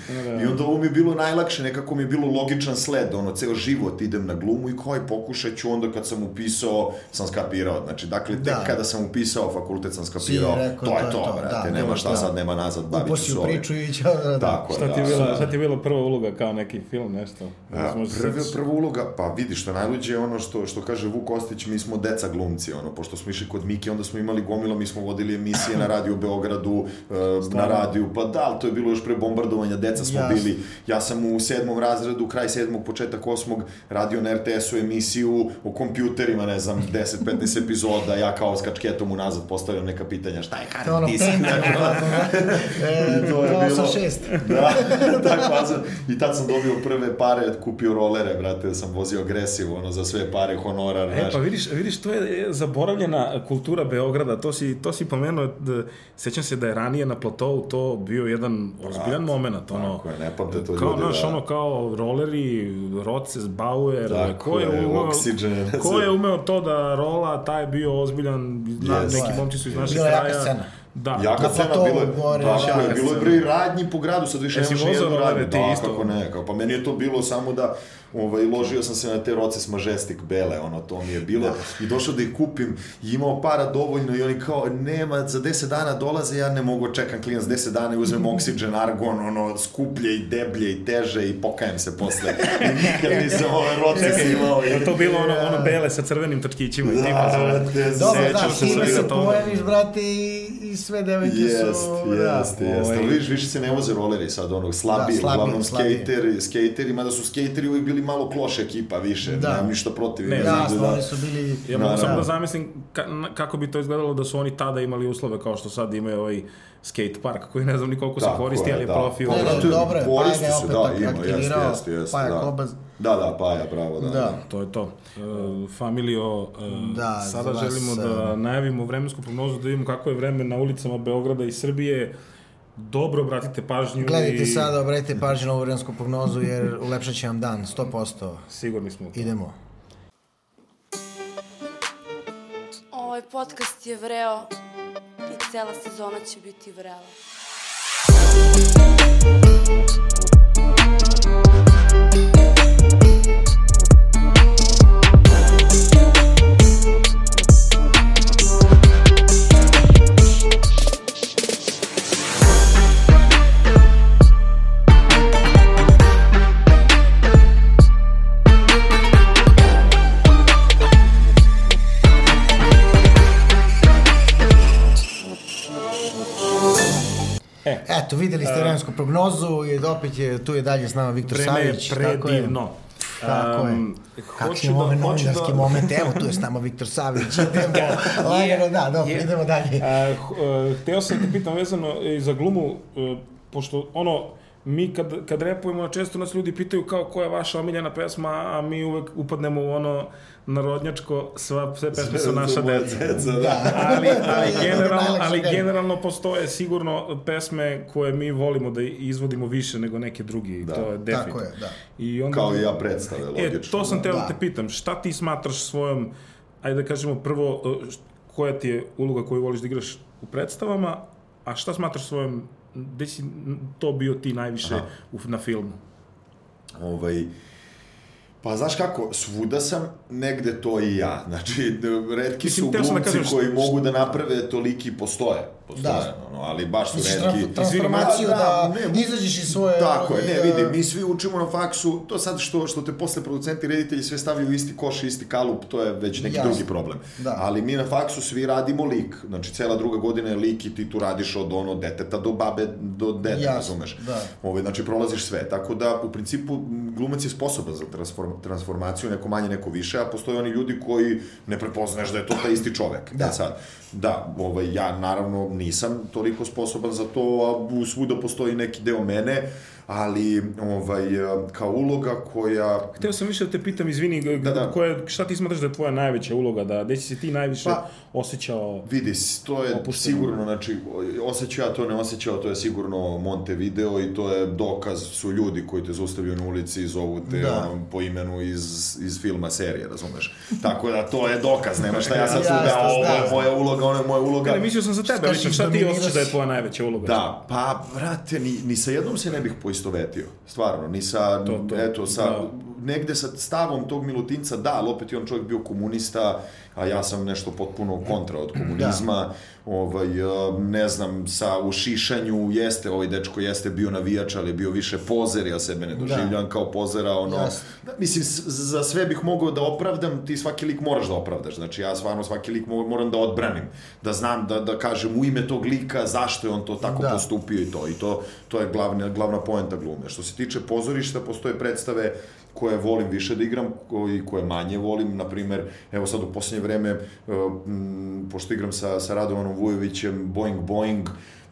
I onda ovo mi je bilo najlakše, nekako mi je bilo logičan sled, ono, ceo život idem na glumu i kao i pokušat ću onda kad sam upisao, sam skapirao, znači, dakle, tek Da. kada sam upisao fakultet sam skapirao, rekao, to je to, brate, da, to nema šta to. sad, nema nazad, bavit ću se u ovim. priču i će... Da, da. Tako Šta ti, je da, bila, da. šta ti je bila prva uloga kao neki film, nešto? A, Možda se prva, prva uloga, pa vidi što najluđe je ono što, što kaže Vuk Kostić, mi smo deca glumci, ono, pošto smo išli kod Mike, onda smo imali gomila, mi smo vodili emisije na radiju u Beogradu, e, na radiju, pa da, ali to je bilo još pre bombardovanja, deca smo Jasno. bili, ja sam u sedmom razredu, kraj sedmog, početak osmog, radio na RTS-u emisiju o kompjuterima, ne znam, 10-15 epizoda, ja kao s kačketom unazad postavljam neka pitanja, šta je To je ono Harry, ti si e, To je bilo- 8-6. da, tako, a i tad sam dobio prve pare, kupio rolere, brate, sam vozio agresivu, ono, za sve pare, honorar, E, znaš. pa vidiš, vidiš, to je zaboravljena kultura Beograda, to si, to si pomenuo, da, sećam se da je ranije na platovu to bio jedan ozbiljan moment, ono, je, ne pamte to kao, ljudi, znaš, da. ono, kao roleri, Roces, Bauer, Tako ko je, je, umeo, Oxygen, ko je umeo to da rola, taj je bio ozbiljan, Yes. neki momci su iz našeg Bila je jaka kraja. scena. Da, Jaka Na cena, platovu bilo je, gore, tako jaka je, bilo je bre radnji po gradu, sad više Jesi nemaš nijednu radnju. ti Da, isto? kako ne, kao, pa meni je to bilo samo da, ovaj, ložio sam se na te Roces Majestic bele, ono, to mi je bilo, i došao da ih kupim, i imao para dovoljno, i oni kao, nema, za 10 dana dolaze, ja ne mogu, čekam klijent za 10 dana i uzmem Oxygen, Argon, ono, skuplje i deblje i teže i pokajem se posle. I nikad nisam ove Roces imao. je to bilo ono, ono bele sa crvenim tačkićima i ti da, da, se toga. pojaviš, brate, i, i sve devojke Jest, su... jest, jest. Ovaj- Ali vidiš, više se ne voze roleri sad, onog slabiji, Da, slabiji, uglavnom slabiji. skejteri, skejteri, mada su skejteri uvijek bili malo kloša ekipa više, Da. nemam ništa protiv. Ne, ima Jasno, ljudi da- oni su bili... Ja mogu Da, samo da. da zamislim ka, kako bi to izgledalo da su oni tada imali uslove kao što sad imaju ovaj skate park koji ne znam ni koliko se koristi, je, ali je da. profi Ne, ne, ogromno. Brate, dobro je, ga se, opet da, ima, jeste, jeste, jeste, Paja da. Kobaz. Da, da, Paja, bravo, da. Da. da. To je to. Uh, familio, uh, Da, sada želimo da najavimo vremensku prognozu, da vidimo kako je vreme na ulicama Beograda i Srbije. Dobro obratite pažnju Gledajte i sada, obratite pažnju na ovu vremensku prognozu jer ulepšat će vam dan, 100%. sigurni smo. Idemo. Ovaj podcast je vreo i cela sezona će biti vrela. Eto, videli ste vremensku prognozu i opet je, tu je dalje s nama Viktor Vreme Savić. tako je. predivno. Tako je. Um, Kakvi imamo da- novinarski da- moment, evo tu je s nama Viktor Savić, idemo, lagano, da, dobro, idemo dalje. A, h- e, hteo sam da te pitam vezano i za glumu, e, pošto ono, mi kad, kad repujemo, često nas ljudi pitaju kao koja je vaša omiljena pesma, a mi uvek upadnemo u ono narodnjačko, sva, sve pesme su naša deca. deca, da. ali, ali, generalno, ali generalno postoje sigurno pesme koje mi volimo da izvodimo više nego neke drugi, Da. to je definitivno. Tako je, da. I onda, Kao i ja predstave, E, logično. to sam da. teo da Da. te pitam, šta ti smatraš svojom, ajde da kažemo prvo, e, koja ti je uloga koju voliš da igraš u predstavama, a šta smatraš svojom, gde si to bio ti najviše Aha. u, na filmu? Ovaj, pa znaš kako, svuda sam negde to i ja. Znači, redki Mislim, su da glumci kažem, koji mogu da naprave toliki postoje. Postoje, Da. ono, ali baš su redki. tra- transformaciju Da, da, ne, izađeš iz svoje... Tako je, ne, ovaj, vidi, mi svi učimo na faksu, to sad što, što te posle producenti i reditelji sve stavljaju u isti koš, isti kalup, to je već neki Jasno. drugi problem. Da. Ali mi na faksu svi radimo lik, znači cela druga godina je lik i ti tu radiš od ono deteta do babe, do dede, Jasno, razumeš? da. Ovaj, znači prolaziš sve, tako da u principu glumac je sposoban za transform, transformaciju, neko manje, neko više, a postoje oni ljudi koji ne prepoznaš da je to taj isti čovek. Da. E sad, da, ovaj, ja naravno nisam toliko sposoban za to, a svuda postoji neki deo mene, ali ovaj, kao uloga koja... Hteo sam više da te pitam, izvini, Da, da. Koja, šta ti smatraš da je tvoja najveća uloga, da gde si se ti najviše Pa, osjećao? Vidi, to je Opušteno. sigurno, znači, osjećao ja to, ne osjećao, to je sigurno Montevideo i to je dokaz, su ljudi koji te zaustavljaju na ulici i zovu te Da. ono, po imenu iz, iz filma, serije, razumeš? Tako da to je dokaz, nema šta ja sad Jasno, da, ovo je moja uloga, ono je moja uloga. Ne, mislio sam za tebe, Šta si šta ti osjećaš da je tvoja najveća uloga? Da, pa, brate, ni, ni sa jednom se ne bih poistovetio. Stvarno, ni sa, To, to, eto, sa, da. Negde sa stavom tog Milutinca, da, ali opet je on čovjek bio komunista, a ja sam nešto potpuno kontra od komunizma. Ovaj, eh, ne znam, sa u šišanju jeste, ovaj dečko jeste bio navijač, ali je bio više pozer, ja sebe ne doživljam kao pozera, ono, Jasno. da, mislim, za sve bih mogao da opravdam, ti svaki lik moraš da opravdaš, znači ja stvarno svaki lik mo- moram da odbranim, da znam, da, da kažem u ime tog lika zašto je on to tako Da. postupio i to, i to, to je glavna, glavna poenta glume. Što se tiče pozorišta, postoje predstave koje volim više da igram i koje manje volim, na primer, evo sad u posljednje vreme, uh, m, pošto igram sa, sa Radovanom Vujovićem, Boing Boing,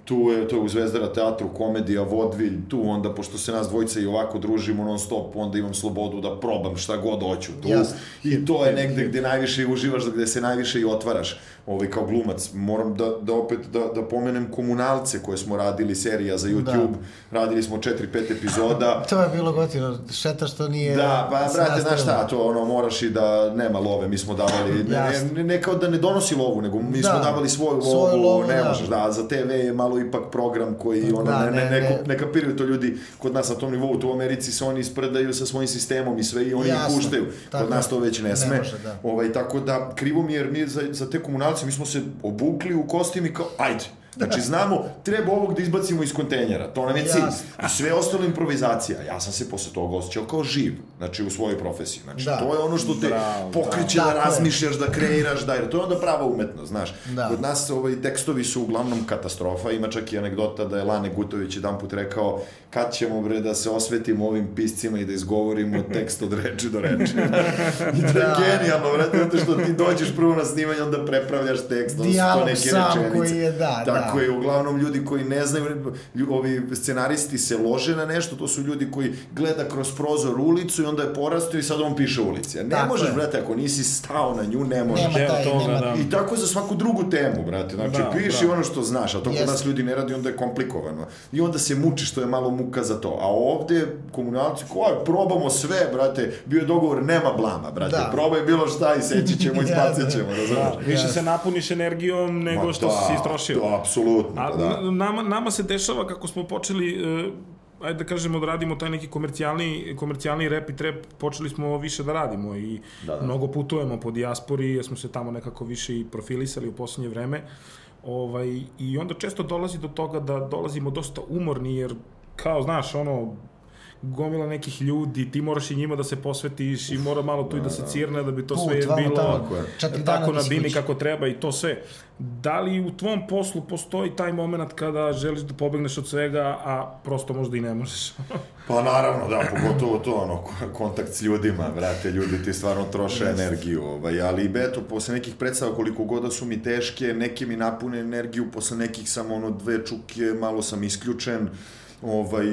tu je, to je u Zvezdara teatru, komedija, vodvilj, tu onda, pošto se nas dvojica i ovako družimo non stop, onda imam slobodu da probam šta god hoću tu. Jasno. I to je negde gde najviše i uživaš, gde se najviše i otvaraš ovaj, kao glumac. Moram da, da opet da, da pomenem komunalce koje smo radili, serija za YouTube, radili smo 4-5 epizoda. To je bilo gotivno, šteta što nije... Da, pa brate, znaš šta, to ono, moraš i da nema love, mi smo davali, ne, ne, ne kao da ne donosi lovu, nego mi Da. smo davali svoju lovu, Svoju lovu, ne da. možeš, da, za TV je malo ipak program koji, ono, Da, ne, ne, ne, ne, ne. kapiraju to ljudi kod nas na tom nivou, tu u Americi se oni spredaju sa svojim sistemom i sve i oni ih Jasno. puštaju, Tako kod nas to već ne Ne sme, može, da. ovaj, tako da, krivo mi je, jer mi za, za te komunalce, mi smo se obukli u kostim i kao, ajde, Znači, znamo, treba ovog da izbacimo iz kontejnera, to nam je cilj. I sve ostalo improvizacija. Ja sam se posle toga osjećao kao živ, znači u svojoj profesiji. Znači, Da. to je ono što te Bravo, pokreće da. da, razmišljaš, da kreiraš, da, jer to je onda prava umetnost, znaš. Da. Kod nas ovaj, tekstovi su uglavnom katastrofa, ima čak i anegdota da je Lane Gutović jedan put rekao kad ćemo bre da se osvetimo ovim piscima i da izgovorimo tekst od reči do reči. I to je Da. genijalno, vrati, zato što ti dođeš prvo na snimanje, onda prepravljaš tekst, onda su to Dijalog neke sam rečenice. koji je, da, Tako da. je, uglavnom ljudi koji ne znaju, ovi scenaristi se lože na nešto, to su ljudi koji gleda kroz prozor ulicu i onda je porastao i sad on piše ulici. A ne Tako možeš, je. brate, ako nisi stao na nju, ne možeš. Nema taj, toga, nema... da. I tako za svaku drugu temu, brate. Znači, Da, piši da. ono što znaš, a to kod nas ljudi ne radi, onda je komplikovano. I onda se muči što je malo muka za to. A ovde, komunalci, ko, probamo sve, brate, bio je dogovor, nema blama, brate. Da. Probaj bilo šta i seći ćemo, izbacit ćemo, razumeš? Više se napuniš energijom nego Ma što da, si istrošio. To, apsolutno, A da. nama, nama se dešava kako smo počeli, uh, ajde da kažemo da radimo taj neki komercijalni, komercijalni rap i trap, počeli smo više da radimo i Da, da. mnogo putujemo po dijaspori, jer smo se tamo nekako više i profilisali u posljednje vreme. Ovaj, I onda često dolazi do toga da dolazimo dosta umorni, jer kao, znaš, ono, gomila nekih ljudi, ti moraš i njima da se posvetiš i mora malo tu i da se cirne da bi to Put, sve vamo bilo tamo, Tako tako da na bini kako treba i to sve. Da li u tvom poslu postoji taj moment kada želiš da pobegneš od svega, a prosto možda i ne možeš? Pa naravno, da, pogotovo to, ono, ko- kontakt s ljudima, brate, ljudi ti stvarno troše energiju, ovaj, ali i beto, posle nekih predstava, koliko god da su mi teške, neke mi napune energiju, posle nekih sam, ono, dve čuke, malo sam isključen, ovaj,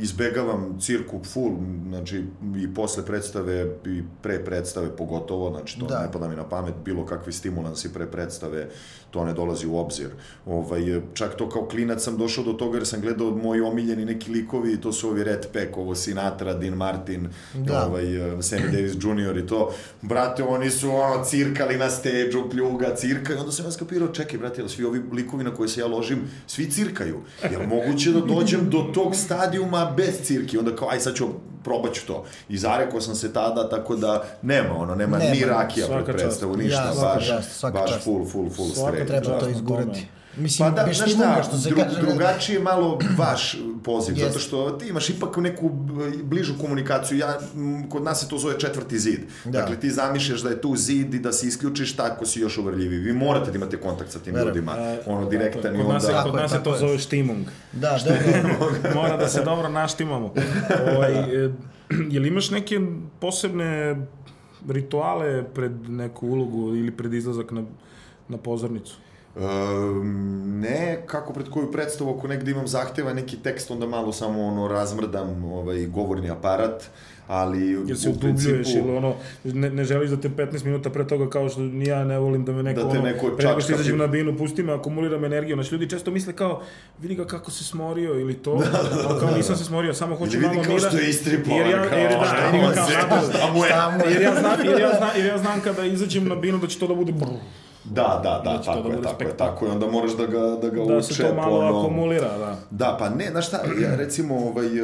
izbegavam cirku full, znači i posle predstave i pre predstave pogotovo, znači to Da. ne pada mi na pamet, bilo kakvi stimulansi pre predstave, to ne dolazi u obzir. Ovaj, čak to kao klinac sam došao do toga jer sam gledao moji omiljeni neki likovi, to su ovi Red Pack, ovo Sinatra, Dean Martin, Da. ovaj, Sammy Davis Jr. i to. Brate, oni su ono, cirkali na stage pljuga, cirka, i onda sam ja skapirao, čekaj, brate, svi ovi likovi na koje se ja ložim, svi cirkaju. Jel moguće da dođem do tog stadijuma bez cirki? Onda kao, aj sad ću, probat ću to. I zarekao sam se tada, tako da nema, ono, nema, Nema. ni rakija Svaka pred predstavu, ništa, Ja, svaka baš, čast, svaka baš čast. full, full, full Svaka straight. Treba to izgurati. Mislim, Pa da, bez šta, što se dru, kaže. drugačiji je malo vaš poziv, Jest. zato što ti imaš ipak neku bližu komunikaciju, ja, kod nas se to zove četvrti zid. Da. Dakle, ti zamišljaš da je tu zid i da se isključiš, tako si još uvrljivi. Vi morate da imate kontakt sa tim Verujem. ljudima, E, ono, direktan i kod nas, je, onda... kod je, nas se tako to je. zove štimung. Da, da, da. Mora da se dobro naštimamo. Ovaj, e, jel imaš neke posebne rituale pred neku ulogu ili pred izlazak na, na pozornicu? Ne, kako pred koju predstavu, ako negde imam zahteva neki tekst, onda malo samo ono razmrdam ovaj govorni aparat, ali Jel se u udubljuješ ili ono, ne, ne želiš da te 15 minuta pre toga kao što ni ja ne volim da me neko, Da te ono, neko pre nego što izađem na binu, pusti me, akumuliram energiju. Znači, ljudi često misle kao, vidi ga kako se smorio ili to, da, kao nisam se smorio, samo hoću Ili vidi malo kao mira. što je istripovan, jer ja, kao, jer, da, šta mu je? Šta mu je? jer ja znam, jer ja znam, jer ja znam kada izađem na binu da će to da bude brr, Da, da, da, to tako da je, tako je, tako je, onda moraš da ga, da ga da se uče to malo po onom- akumulira, da. Da, pa ne, znaš šta, ja recimo, ovaj, eh,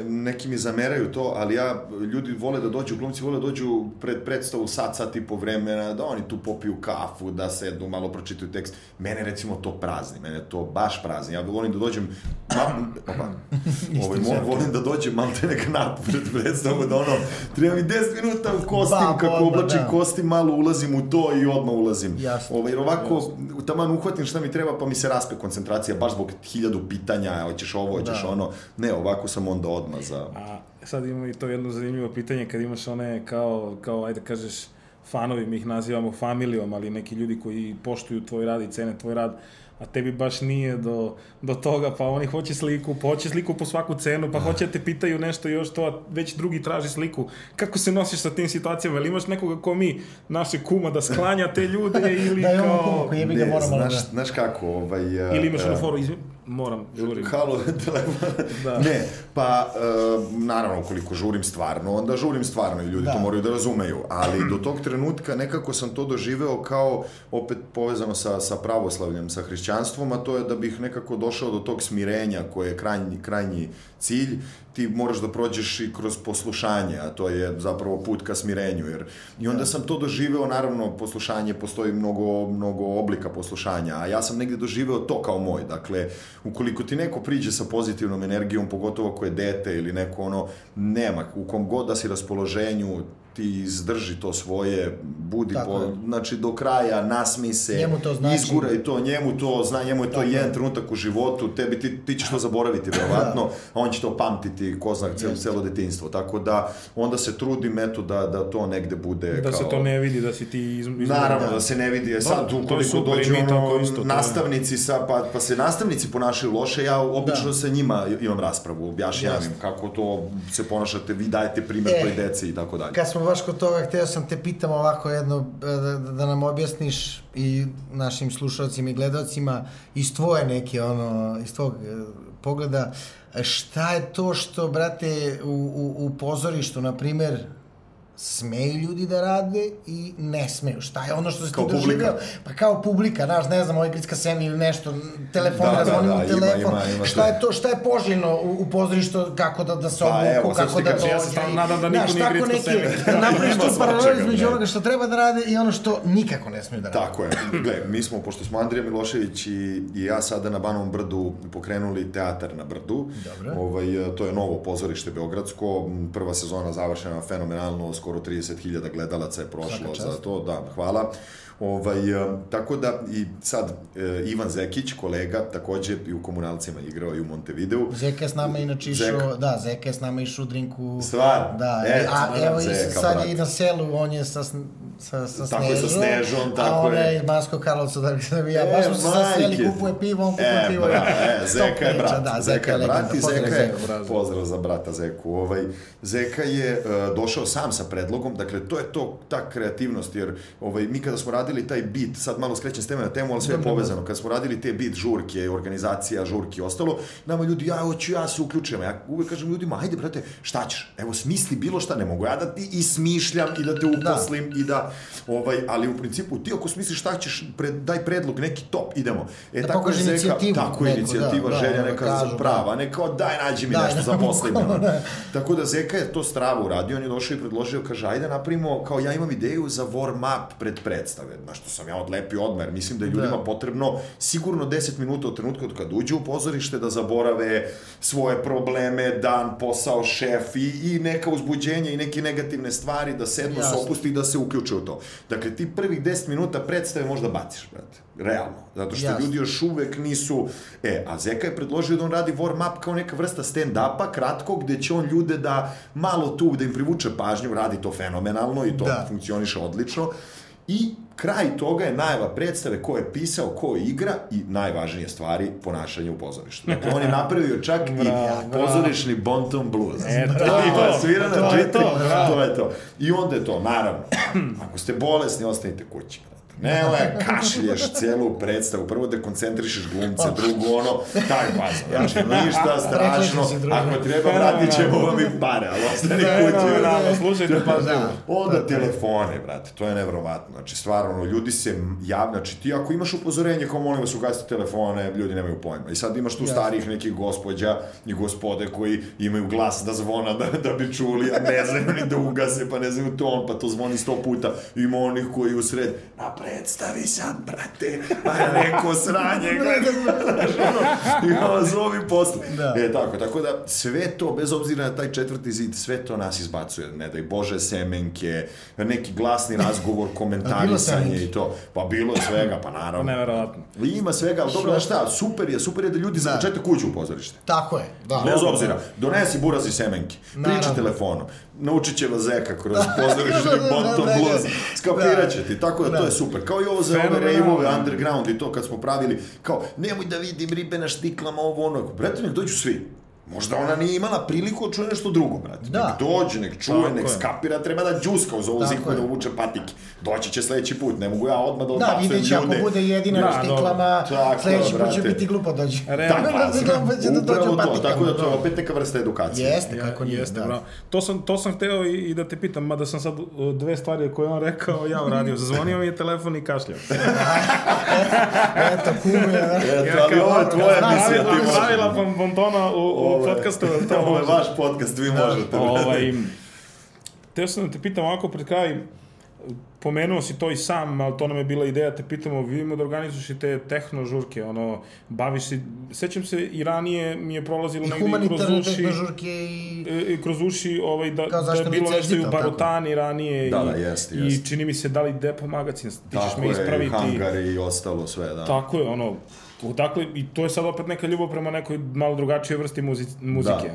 neki mi zameraju to, ali ja, ljudi vole da dođu, glumci vole da dođu pred predstavu sat, sat i po vremena, da oni tu popiju kafu, da sedu, malo pročitaju tekst. Mene recimo to prazni, mene to baš prazni. Ja volim da dođem, ma, opa, ovaj, mo, volim da dođem malo te neka nap pred predstavu, da ono, treba mi 10 minuta u kostim, Ba, kako oblačim da. kostim, malo ulazim u to i odmah ulazim. Jasno. Ovaj, jer ovako, taman uhvatim šta mi treba, pa mi se raspe koncentracija, baš zbog hiljadu pitanja, hoćeš ovo, hoćeš Da. ono. Ne, ovako sam onda odmah za... A sad imamo i to jedno zanimljivo pitanje kad imaš one kao, kao ajde kažeš, fanovi, mi ih nazivamo familijom, ali neki ljudi koji poštuju tvoj rad i cene tvoj rad, a tebi baš nije do, do toga, pa oni hoće sliku, pa hoće sliku po svaku cenu, pa hoće da te pitaju nešto još to, a već drugi traži sliku. Kako se nosiš sa tim situacijama? Ili imaš nekoga ko mi, naše kuma, da sklanja te ljude ili Da imamo kao... kuma koji jebi ga moramo znaš, da... znaš kako, ovaj... uh, Ili imaš uh, ono foru, izvi... moram, žurim. Halo, telefon. Da. Ne, pa, uh, naravno, koliko žurim stvarno, onda žurim stvarno i ljudi Da. to moraju da razumeju. Ali do tog trenutka nekako sam to doživeo kao, opet povezano sa, sa pravoslavljem, sa hrišćanstvom, a to je da bih nekako došao do tog smirenja koje je krajnji, krajnji cilj, ti moraš da prođeš i kroz poslušanje, a to je zapravo put ka smirenju. Jer, I onda sam to doživeo, naravno, poslušanje, postoji mnogo, mnogo oblika poslušanja, a ja sam negde doživeo to kao moj. Dakle, ukoliko ti neko priđe sa pozitivnom energijom, pogotovo ako je dete ili neko ono, nema, u kom god da si raspoloženju, ti izdrži to svoje, budi Tako po, je. znači do kraja, nasmi se, Njemu to znači. izguraj to, njemu to zna, njemu je to Tako je. jedan trenutak u životu, tebi ti, ti ćeš to zaboraviti verovatno, a on će to pamtiti ko zna celo, celo detinjstvo. Tako da onda se trudim eto da, da to negde bude Da kao... se to ne vidi, da si ti iz, iz... Naravno, da se ne vidi. E sad, je ukoliko dođu ono, isto, to je- nastavnici, sa, pa, pa se nastavnici ponašaju loše, ja obično Da. sa njima imam raspravu, objašnjavam im Jasno. kako to se ponašate, vi dajete primer E, toj deci i tako dalje. Kad smo baš kod toga, hteo sam te pitam ovako jedno, da, da nam objasniš i našim slušalcima i gledalcima iz tvoje neke, ono, iz tvog e, pogleda, e, šta je to što, brate, u, u, u pozorištu, na primer, smeju ljudi da rade i ne smeju. Šta je ono što se ti publika. doživeo? Pa kao publika, znaš, ne znam, ovaj Gricka Semi ili nešto, telefon, Da, da, da, razvonim da, ima, telefon. ima, ima šta sve. je to, šta je poželjno u, u pozorištu, kako da, da se evo, obuku, sad kako da dođu. ja se stalno i- nadam da niko nije neke- Semi. Da napraviš Ima tu svačega, između ne. onoga što treba da rade i ono što nikako ne smiju da rade. Tako je. Gle, mi smo, pošto smo Andrija Milošević i, i ja sada na Banovom brdu pokrenuli teatar na brdu. Dobro. Ovaj, to je novo pozorište Beogradsko. Prva sezona završena fenomenalno, skoro 30.000 gledalaca je prošlo za to. Da, hvala. Ovaj, e, tako da i sad e, Ivan Zekić, kolega, takođe i u komunalcima igrao i u Montevideu. Zeka je s nama inače išao, Zeka. da, Zeka je s nama išao u drinku. Stvar? Da, Eto, a evo i Zeka, sad brate. je i na selu, on je sa, sa, sa Tako je, sa Snežom, Snežom, tako a ona je. je iz Banskog Karlovca, da bi da bi ja, E, baš smo se majke. kupuje pivo, on kupuje E, pivo. bra, i- e, Zeka je brat, da, Zeka je brat i Zeka je, pozdrav za brata Zeku, ovaj, Zeka je uh, došao sam sa predlogom, dakle, to je to, ta kreativnost, jer ovaj, mi kada smo radili taj bit, sad malo skrećem s teme na temu, ali sve je povezano, kada smo radili te bit žurke, organizacija žurki i ostalo, nama ljudi, ja hoću ja se uključujem, ja uvek kažem ljudima, ajde brate, šta ćeš, evo smisli bilo šta, ne mogu ja da ti i smišljam i da te uposlim i da, ovaj, ali u principu ti ako smisliš šta ćeš, pred, daj predlog, neki top, idemo. E, Da tako je inicijativu tako je neku, inicijativa, da, da, želja da neka kažu, prava, a ne kao daj nađi mi Da, nešto da, za posle bukvalno, da. Tako da Zeka je to stravo uradio, on je došao i predložio, kaže, ajde napravimo, kao ja imam ideju za warm up pred predstave, na što sam ja odlepio odmah, jer mislim da je ljudima Da. potrebno sigurno 10 minuta od trenutka od kad uđu u pozorište da zaborave svoje probleme, dan, posao, šef i, i neka uzbuđenja i neke negativne stvari, da sednu, se opusti i da se uključe u to. Dakle, ti prvih 10 minuta predstave možda baciš, brate. Realno. Zato što Jasno. ljudi još uvek nisu... E, a Zeka je predložio da on radi warm-up kao neka vrsta stand-upa, kratko, gde će on ljude da malo tu, da im privuče pažnju, radi to fenomenalno i to Da. funkcioniše odlično. I kraj toga je najava predstave ko je pisao, ko igra i najvažnije stvari ponašanje u pozorištu. Dakle, on je napravio čak i Bravo, bravo. pozorišni Bonton Blues. E, to to. svira na To je to, to je to. I onda je to, naravno, ako ste bolesni, ostanite kući. Nemoj da kašlješ celu predstavu. Prvo da koncentrišeš glumce, drugo ono, taj faza. Znači, ništa strašno. Ako treba, vratit ćemo vam i pare, ali ostani kući. Slušajte pažljivo. Onda telefone, brate, to je nevrovatno. Znači, stvarno, ljudi se javno, znači ti ako imaš upozorenje kao molim vas ugasite telefone, ljudi nemaju pojma. I sad imaš tu starih nekih gospođa i gospode koji imaju glas da zvona da, da bi čuli, a ne znaju ni da ugase, pa ne znaju ton, pa to zvoni sto puta. Ima onih koji u sred, predstavi sad, brate, pa je neko sranje, gledaj, i ono zovi posle. Da. E, tako, tako da sve to, bez obzira na taj četvrti zid, sve to nas izbacuje. Ne daj Bože, semenke, neki glasni razgovor, komentarisanje i to. Pa bilo je svega, pa naravno. Neverovatno. I Ima svega, ali dobro, znaš šta, super je, super je da ljudi za Da. početak uđu u pozorište. Tako je, da. Bez obzira, donesi buraz i semenke, priča telefonom, naučit će vas zeka kroz pozorište Da, da, da, da. Blues, skapirat će ti, tako da, to Da. je super. Kao i ovo za ove rejvove, underground i to kad smo pravili, kao, nemoj da vidim ribe na štiklama, ovo ono, brate, nek dođu svi. Možda ona nije imala priliku da čuje nešto drugo, brate. Da. Nek dođe, nek čuje, Tako nek je. skapira, treba da džuska uz ovu Tako ziku je. da uvuče patike. Doći će sledeći put, ne mogu ja odmah da Da, odbacujem vidjet će ako ljude. bude jedina Da, štiklama. Tako, sledeći put će biti glupo dođe. Realno. Tako, Pa će da dođe upravo to, patikama, tako da to je da. opet neka vrsta edukacije. Jeste, kako nije, Jeste, da. bravo. To sam, to sam hteo i, i da te pitam, mada sam sad uh, dve stvari koje je on rekao, ja uradio. Zazvonio mi je telefon i kašljao. Eto, kume, da. Eto, ali ovo je tvoja znam. Pravila bontona u, u Ovo je- podcastu. To Ovo je može. vaš podcast, vi možete. ovaj, teo sam da te pitam ovako pred kraj, pomenuo si to i sam, ali to nam je bila ideja, te pitamo, vidimo da organizuješ i te tehno žurke, ono, baviš se, sećam se i ranije mi je prolazilo I negdje kroz uši, tehnožurke i... e, kroz uši ovaj, da, Kao da je bilo nešto i u ali tako? Barotani ranije Da, i, da, jeste, i jeste. čini mi se da li Depo magazin, ti ćeš Tako me je, ispraviti. hangari i ostalo sve, da. Tako je, ono, dakle, i to je sad opet neka ljubav prema nekoj malo drugačijoj vrsti muzi, muzike. Da.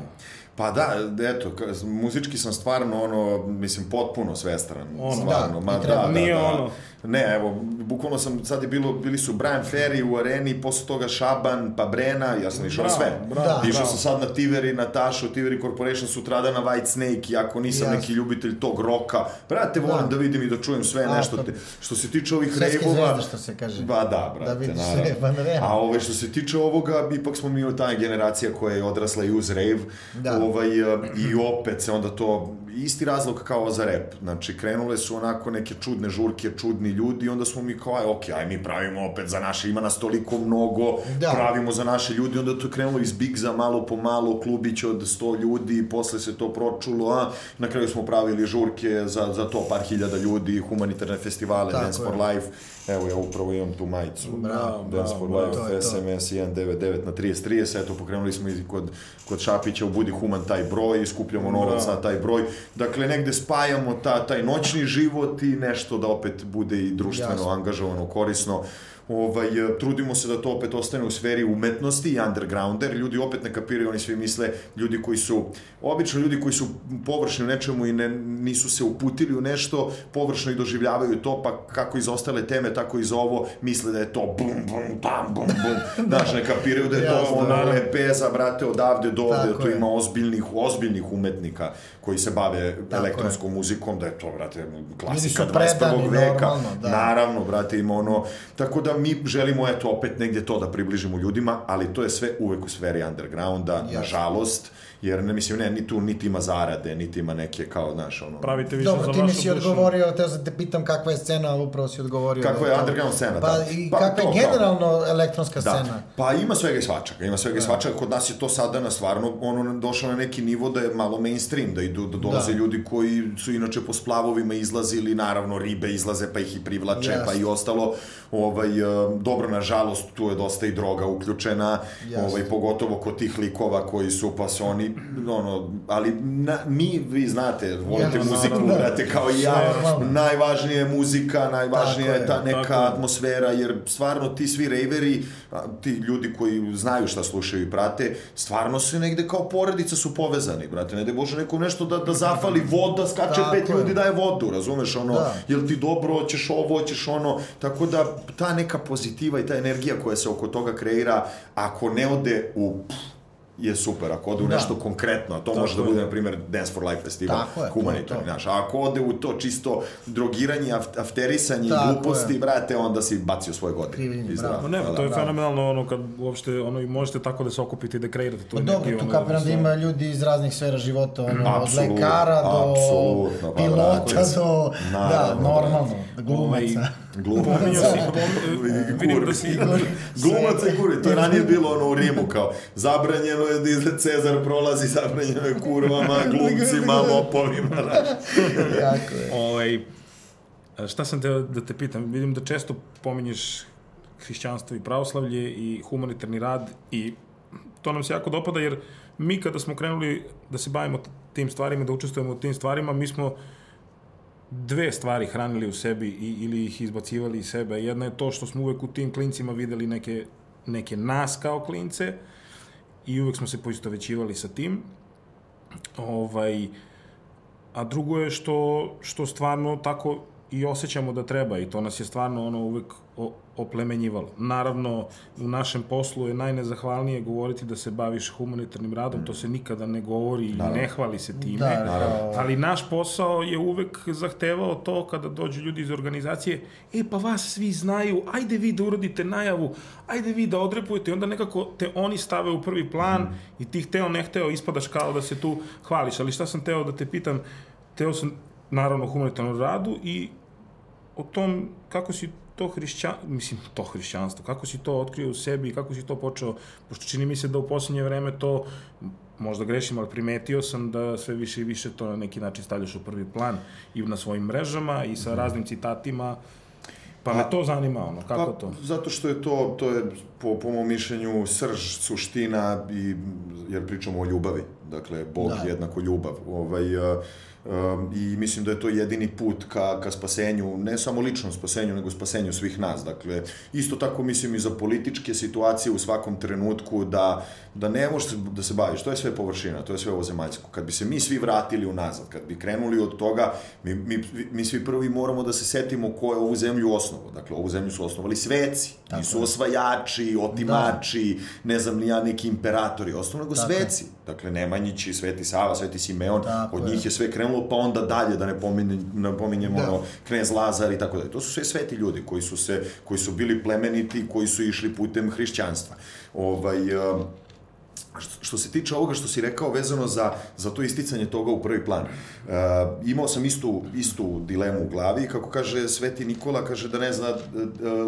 Pa da, eto, muzički sam stvarno, ono, mislim, potpuno svestran, Ono, stvarno. da, Ma, i da, da, da, Nije da. ono. Ne, evo, bukvalno sam, sad je bilo, bili su Brian Ferry u areni, posle toga Šaban, pa Brena, ja sam išao na sve. bravo, Da. Išao sam sad na Tiveri, Natašu, Tiveri Corporation, sutradan na White Snake, iako nisam Jasno. neki ljubitelj tog roka. Brate, volim da, Da. vidim i da čujem sve A, nešto. to- Te, što se tiče ovih Svetske rejvova... zvezde, što se kaže. Ba da, brate, Da vidiš naravno. sve, pa ne. A ove, što se tiče ovoga, ipak smo mi ta generacija koja je odrasla i uz rave. Da. Ovaj, e, I opet se onda to, isti razlog kao za rap. Znači, krenule su onako neke čudne žurke, čudni ljudi, onda smo mi kao, aj, ok, aj mi pravimo opet za naše, ima nas toliko mnogo, Da. pravimo za naše ljudi, onda to je krenulo iz Bigza malo po malo, klubić od 100 ljudi, posle se to pročulo, a na kraju smo pravili žurke za, za to par hiljada ljudi, humanitarne festivale, Tako Dance je. for Life, evo ja upravo imam tu majicu. Bravo, Dance for bravo, Life, to je to. SMS 199 na 3030, eto pokrenuli smo i kod, kod Šapića u Budi Human taj broj, skupljamo novac na taj broj. Dakle, negde spajamo ta, taj noćni život i nešto da opet bude i društveno Jasno. angažovano, korisno. Ovaj, e, trudimo se da to opet ostane u sferi umetnosti i undergrounda, jer ljudi opet ne kapiraju, oni svi misle, ljudi koji su, obično ljudi koji su površni u nečemu i ne, nisu se uputili u nešto, površno i doživljavaju to, pa kako iz ostale teme, tako i za ovo, misle da je to bum, bum, bam, bum, bum, znaš, ne kapiraju da je to Jasno, ono naravno. lepeza, brate, odavde do ovde, da tu je. ima ozbiljnih, ozbiljnih umetnika koji se bave Tako elektronskom muzikom, da je to, brate, klasika Ljudi su predani, 21. veka. normalno, da. Naravno, brate, ima ono... Tako da mi želimo, eto, opet negdje to da približimo ljudima, ali to je sve uvek u sferi undergrounda, Jasno. nažalost, jer ne mislim, ne, ni tu niti ima zarade, niti ima neke, kao, znaš, ono... Pravite više Dobro, za ti mi vašu si dušu. odgovorio, teo sam te pitam kakva je scena, ali upravo si odgovorio. Kakva da je underground scena, pa, da. I Pa kakva to je kao- generalno elektronska Da, scena? pa ima svega i svačaka, ima svega i svačaka, kod nas je to sada na stvarno ono došlo na neki nivo da je malo mainstream, da idu da dolaze Da. ljudi koji su inače po splavovima izlazili, naravno ribe izlaze pa ih i privlače, Jasno. pa i ostalo. Ovaj dobro nažalost tu je dosta i droga uključena, Jasno. ovaj pogotovo kod tih likova koji su pa su oni ono, ali na, mi vi znate, volite Jasno, muziku, naravno. brate, kao i ja, najvažnija je muzika, najvažnija je ta neka tako atmosfera, jer stvarno ti svi rejveri, ti ljudi koji znaju šta slušaju i prate, stvarno su negde kao porodica su povezani, brate, ne da Bože nekom nešto da, da zafali voda, skače Tako pet je. ljudi daje vodu, razumeš, ono, Da. jel ti dobro, hoćeš ovo, hoćeš ono, tako da ta neka pozitiva i ta energija koja se oko toga kreira, ako ne ode u pff, je super, ako ode u Da. nešto konkretno, a to može da bude, na primjer, Dance for Life festival, Tako je, to je humanitarni, to. znaš, a ako ode u to čisto drogiranje, aft- afterisanje, Tako gluposti, je. brate, onda si bacio svoje godine. Krivljenje, I zdravo. bravo. Ne, Da, to je da. fenomenalno ono kad uopšte ono i možete tako da se okupite i da kreirate tu Pa dobro, tu ono, kapiram da ima ljudi iz raznih sfera života, ono, od lekara do apsolutno, pa, pilota brate, do, da, naravno, normalno, Ovaj, glumaca. Glumac. Pominjao si, pom- vidim da si... Glumac i kuri, to je ranije bilo ono u Rimu kao zabranjeno je da izgled Cezar prolazi, zabranjeno je kurvama, glumcima, lopovima, znaš. Tako je. Ovaj, šta sam teo da te pitam? Vidim da često pominješ hrišćanstvo i pravoslavlje i humanitarni rad i to nam se jako dopada jer mi kada smo krenuli da se bavimo tim stvarima, da učestvujemo u tim stvarima, mi smo dve stvari hranili u sebi i, ili ih izbacivali iz sebe. Jedna je to što smo uvek u tim klincima videli neke, neke nas kao klince i uvek smo se poistovećivali sa tim. Ovaj, a drugo je što, što stvarno tako i osjećamo da treba i to nas je stvarno ono uvek oplemenjivalo. Naravno, u našem poslu je najnezahvalnije govoriti da se baviš humanitarnim radom, to se nikada ne govori i ne hvali se time. Da, Naravno. Ali naš posao je uvek zahtevao to kada dođu ljudi iz organizacije, e pa vas svi znaju, ajde vi da uradite najavu, ajde vi da odrepujete i onda nekako te oni stave u prvi plan Mhm. i ti hteo ne hteo ispadaš kao da se tu hvališ. Ali šta sam teo da te pitam, teo sam naravno humanitarnom radu i o tom kako si to hrišćan, mislim, to hrišćanstvo, kako si to otkrio u sebi i kako si to počeo, pošto čini mi se da u poslednje vreme to, možda grešim, ali primetio sam da sve više i više to na neki način stavljaš u prvi plan i na svojim mrežama i sa raznim citatima, pa me to zanima, ono, kako pa, to? Zato što je to, to je po, po mom mišljenju srž, suština, i, jer pričamo o ljubavi. Dakle, Bog Da. jednako ljubav. Ovaj, a, Um, I mislim da je to jedini put ka, ka spasenju, ne samo ličnom spasenju, nego spasenju svih nas. Dakle, isto tako mislim i za političke situacije u svakom trenutku da, da ne možeš da se baviš. To je sve površina, to je sve ovozemaljsko. Kad bi se mi svi vratili unazad, kad bi krenuli od toga, mi, mi, mi svi prvi moramo da se setimo ko je ovu zemlju osnovo. Dakle, ovu zemlju su osnovali sveci. Tako Nisu je. osvajači, otimači, da. ne znam ni ja, neki imperatori. Osnovno nego sveci. Dakle, Nemanjići, Sveti Sava, Sveti Simeon, Tako od njih je sve krenulo, pa onda dalje, da ne, pominje, ne pominjemo da. ono, knez Lazar i tako dalje. To su sve sveti ljudi koji su, se, koji su bili plemeniti, koji su išli putem hrišćanstva. Ovaj, um, što se tiče ovoga što si rekao vezano za, za to isticanje toga u prvi plan, uh, imao sam istu, istu dilemu u glavi, kako kaže Sveti Nikola, kaže da ne zna uh,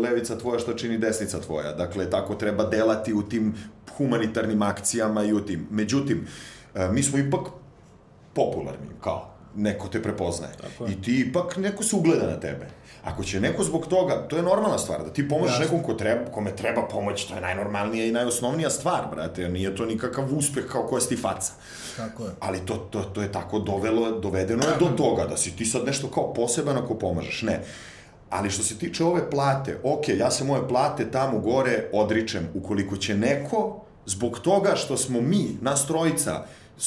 levica tvoja što čini desnica tvoja. Dakle, tako treba delati u tim humanitarnim akcijama i u tim. Međutim, uh, mi smo ipak popularni, kao, neko te prepoznaje. I ti ipak, neko se ugleda na tebe. Ako će neko zbog toga, to je normalna stvar, da ti pomožeš nekom ko treba, kome treba pomoć, to je najnormalnija i najosnovnija stvar, brate, nije to nikakav uspeh kao koja si faca. Tako je. Ali to, to, to je tako dovelo, dovedeno je do toga, da si ti sad nešto kao poseban ako pomažeš. Ne. Ali što se tiče ove plate, ok, ja se moje plate tamo gore odričem, ukoliko će neko, zbog toga što smo mi, nas trojica,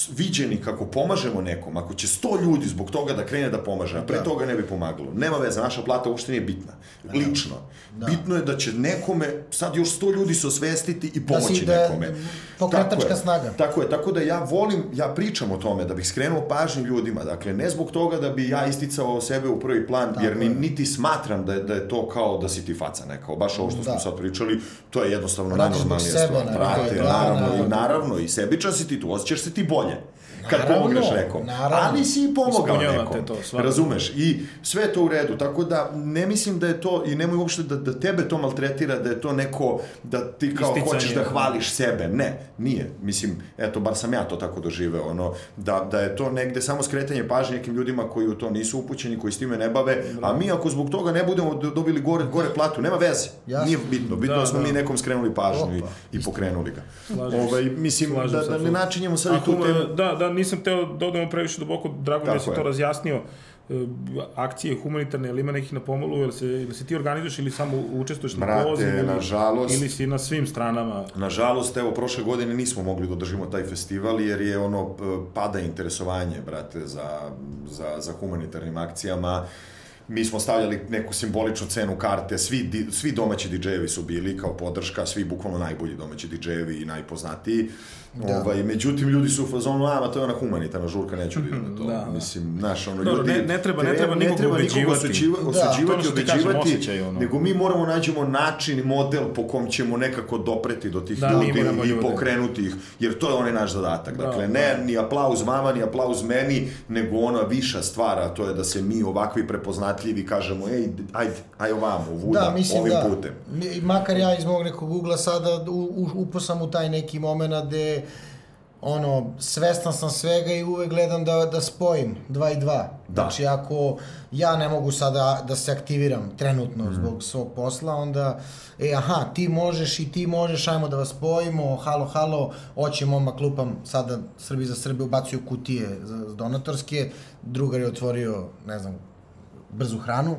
viđeni kako pomažemo nekom, ako će sto ljudi zbog toga da krene da pomaže, a pre da. toga ne bi pomagalo. Nema veze, naša plata uopšte nije bitna. Da. Lično. Da. Bitno je da će nekome, sad još sto ljudi se osvestiti i da pomoći da nekome. Pokretačka tako snaga. Je, tako je, tako da ja volim, ja pričam o tome, da bih skrenuo pažnju ljudima, dakle, ne zbog toga da bi ja isticao sebe u prvi plan, tako jer ni, niti smatram da je, da je to kao da si ti faca nekao, baš ovo što da. smo sad pričali, to je jednostavno najnormalnija stvar. Brate, naravno, naravno, i naravno, i sebičan si ti tu, osjećaš se ti bolje kad naravno, pomogneš nekom. Naravno. Ali si i pomogao nekom. To, razumeš? I sve je to u redu. Tako da ne mislim da je to, i nemoj uopšte da, da tebe to maltretira, da je to neko, da ti kao Isticanje. hoćeš da hvališ sebe. Ne, nije. Mislim, eto, bar sam ja to tako doživeo. Ono, da, da je to negde samo skretanje pažnje nekim ljudima koji u to nisu upućeni, koji s time ne bave, a mi ako zbog toga ne budemo dobili gore, gore platu, nema veze. Jasno. Nije bitno. Bitno da, da smo da. mi nekom skrenuli pažnju Opa. i, i pokrenuli ga. Slažim ovaj, mislim, Slažim da, da ne načinjemo sad i tu temu. Da, da, nisam teo da odemo previše duboko, drago mi da si to razjasnio e, akcije humanitarne, ili ima nekih na pomolu, ili se, ili se ti organizuješ ili samo učestvuješ na poziv, ili, nažalost, ili si na svim stranama? Nažalost, evo, prošle godine nismo mogli da održimo taj festival, jer je ono, pada interesovanje, brate, za, za, za humanitarnim akcijama mi smo stavljali neku simboličnu cenu karte, svi, svi domaći DJ-evi su bili kao podrška, svi bukvalno najbolji domaći DJ-evi i najpoznatiji. Da. Ovaj, međutim, ljudi su u fazonu, a, ma to je ona humanitarna žurka, neću da idem na to. Da. Mislim, naš, ono, Dobro, ljudi... Ne, ne treba, ne treba ne nikog ubeđivati. Osuđiva, da, osuđivati, ubeđivati, osjećaj, ono. nego mi moramo nađemo način, model po kom ćemo nekako dopreti do tih da, ljudi i ljude. pokrenuti ih, jer to je onaj naš zadatak. Da, dakle, ne da. ni aplauz vama, ni aplauz meni, nego ona viša stvar, a to je da se mi ovakvi prepoznatljivi kažemo, ej, ajde, aj ovamo, vuda, da, mislim, ovim da. putem. Makar ja iz mog nekog ugla sada uposam u taj neki moment gde ono, svestan sam svega i uvek gledam da, da spojim dva i dva. Da. Znači, ako ja ne mogu sada da se aktiviram trenutno mm. zbog svog posla, onda, e, aha, ti možeš i ti možeš, ajmo da vas spojimo, halo, halo, oće moma klupam, sada Srbi za Srbe ubacuju kutije za donatorske, drugar je otvorio, ne znam, brzu hranu,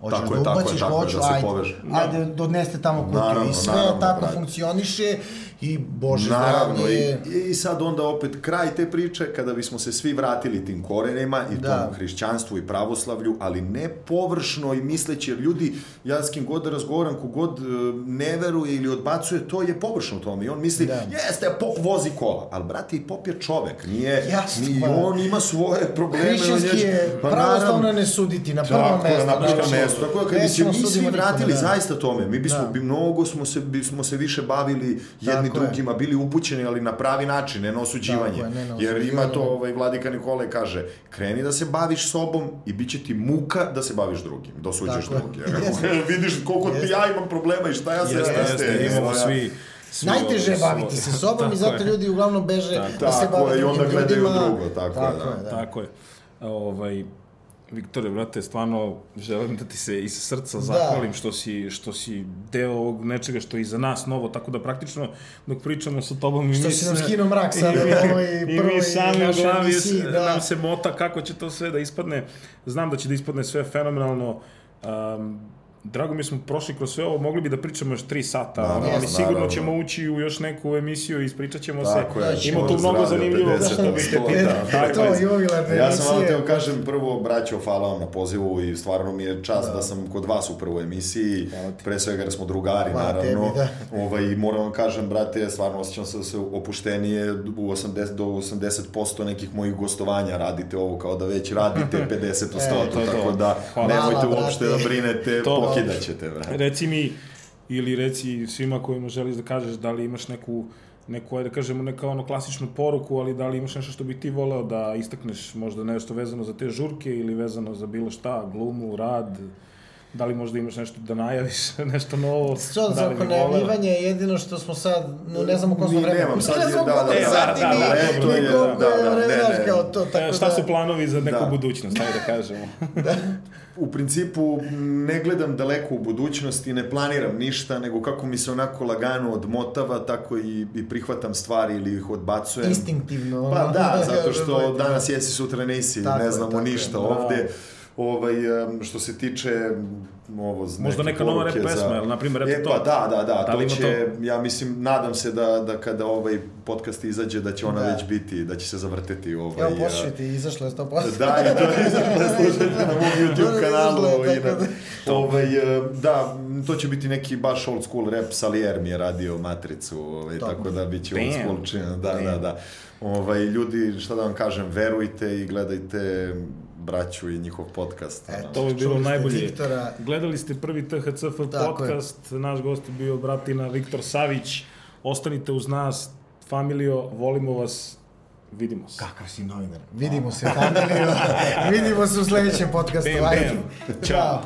Hoćeš tako da je, ubaciš, tako hoću, da ajde, poveže. ajde, dodneste tamo kutiju. Naravno, I sve naravno, tako brate. funkcioniše i Bože Naravno, zdravlje... i, i sad onda opet kraj te priče, kada bismo se svi vratili tim korenima i da. tom hrišćanstvu i pravoslavlju, ali ne površno i misleći, jer ljudi, ja s kim god da razgovaram, kogod e, ne veruje ili odbacuje, to je površno tome. I on misli, da. jeste, pop vozi kola. Ali, brate, i pop je čovek, nije, Jasno, ni, pa. on ima svoje probleme. Hrišćanski je pa, pravoslavno ne suditi na prvom mestu. Na mestu. Tako da, kada bi se mi svi vratili da. zaista tome, mi bismo, da. bi mnogo smo se, bismo se više bavili jedni Tako drugima, je. bili upućeni, ali na pravi način, ne na osuđivanje. Je, ne na Jer ima to, ovaj, Vladika Nikole kaže, kreni da se baviš sobom i bit će ti muka da se baviš drugim, da osuđuješ drugi. Vidiš koliko ti ja imam problema i šta ja se jeste, jeste, imamo svi Svi Najteže je baviti se sobom i zato je. ljudi uglavnom beže tako, da se bave drugim ljudima. Tako je, i onda gledaju drugo, tako, tako je, da. Tako je. Ovaj, Viktore, brate, stvarno želim da ti se iz srca zahvalim što si, što si deo ovog nečega što je iza nas novo, tako da praktično dok pričamo sa tobom i Što si nam skinuo mrak sad i mi- u ovoj i mi sami u glavi da. nam se mota kako će to sve da ispadne. Znam da će da ispadne sve fenomenalno. Um, Drago mi je smo prošli kroz sve ovo, mogli bi da pričamo još 3 sata, Da, ono, da, ali sigurno naravno. ćemo ući u još neku emisiju i ispričat ćemo Tako se. je, Da, Ima tu mnogo 50, što bih te 100, pitao. da. Ja sam vam teo kažem prvo, braćo, hvala vam na pozivu i stvarno mi je čast da, sam kod vas u prvoj emisiji, pre svega jer smo drugari, Hvala naravno. tebi, da. ovaj, i moram vam kažem, brate, stvarno osjećam se, se opuštenije u 80, do 80% nekih mojih gostovanja radite ovo kao da već radite 50 u 100, E, to tako da nemojte uopšte da brinete, To- pokidat ćete, brate. Reci mi, ili reci svima kojima želiš da kažeš da li imaš neku neku, da kažemo, neka ono klasičnu poruku, ali da li imaš nešto što bi ti voleo da istakneš, možda nešto vezano za te žurke ili vezano za bilo šta, glumu, rad, da li možda imaš nešto da najaviš, nešto novo? Što da za oko najavljivanje je jedino što smo sad, no ne znamo ko smo vremena. nemam sad, da, da, da, sati da, da, to ni je, koliko da, je da, vremena, ne, kao to, E, tako šta da... su planovi za neku Da. budućnost, ajde da kažemo. u principu ne gledam daleko u budućnost i ne planiram ništa, nego kako mi se onako lagano odmotava, tako i, i prihvatam stvari ili ih odbacujem. Instinktivno. Pa da, zato što danas jesi, sutra nisi, Tako ne znamo tako ništa ovde. Ovaj, što se tiče m, ovo, z- Možda neke neka nova rap pesma, jel, na primjer, eto e, to. pa da, da, da, Da to će, ja mislim, nadam se da, da kada ovaj podcast izađe, da će ona Da. već biti, da će se zavrteti ovaj... Evo, a, poslušajte, izašlo je 100%. Da, i to je izašlo, slušajte na mom Da, YouTube da, kanalu. na, da. ovaj, e, da, to će biti neki baš old school rap. Salier mi je radio Matricu, ovaj, Dobro. tako da bit će old school čin. Da, da, da. Ovaj, ljudi, šta da vam kažem, verujte i gledajte braću i njihov podcast. ono. To bi bilo najbolje. Viktora. Gledali ste prvi THCF Tako je. podcast, naš gost je bio bratina Viktor Savić. Ostanite uz nas, familijo, volimo vas, vidimo se. Kakav si novinar. Vidimo se, familijo. Vidimo se u sledećem podcastu. Bam, bam. Ćao.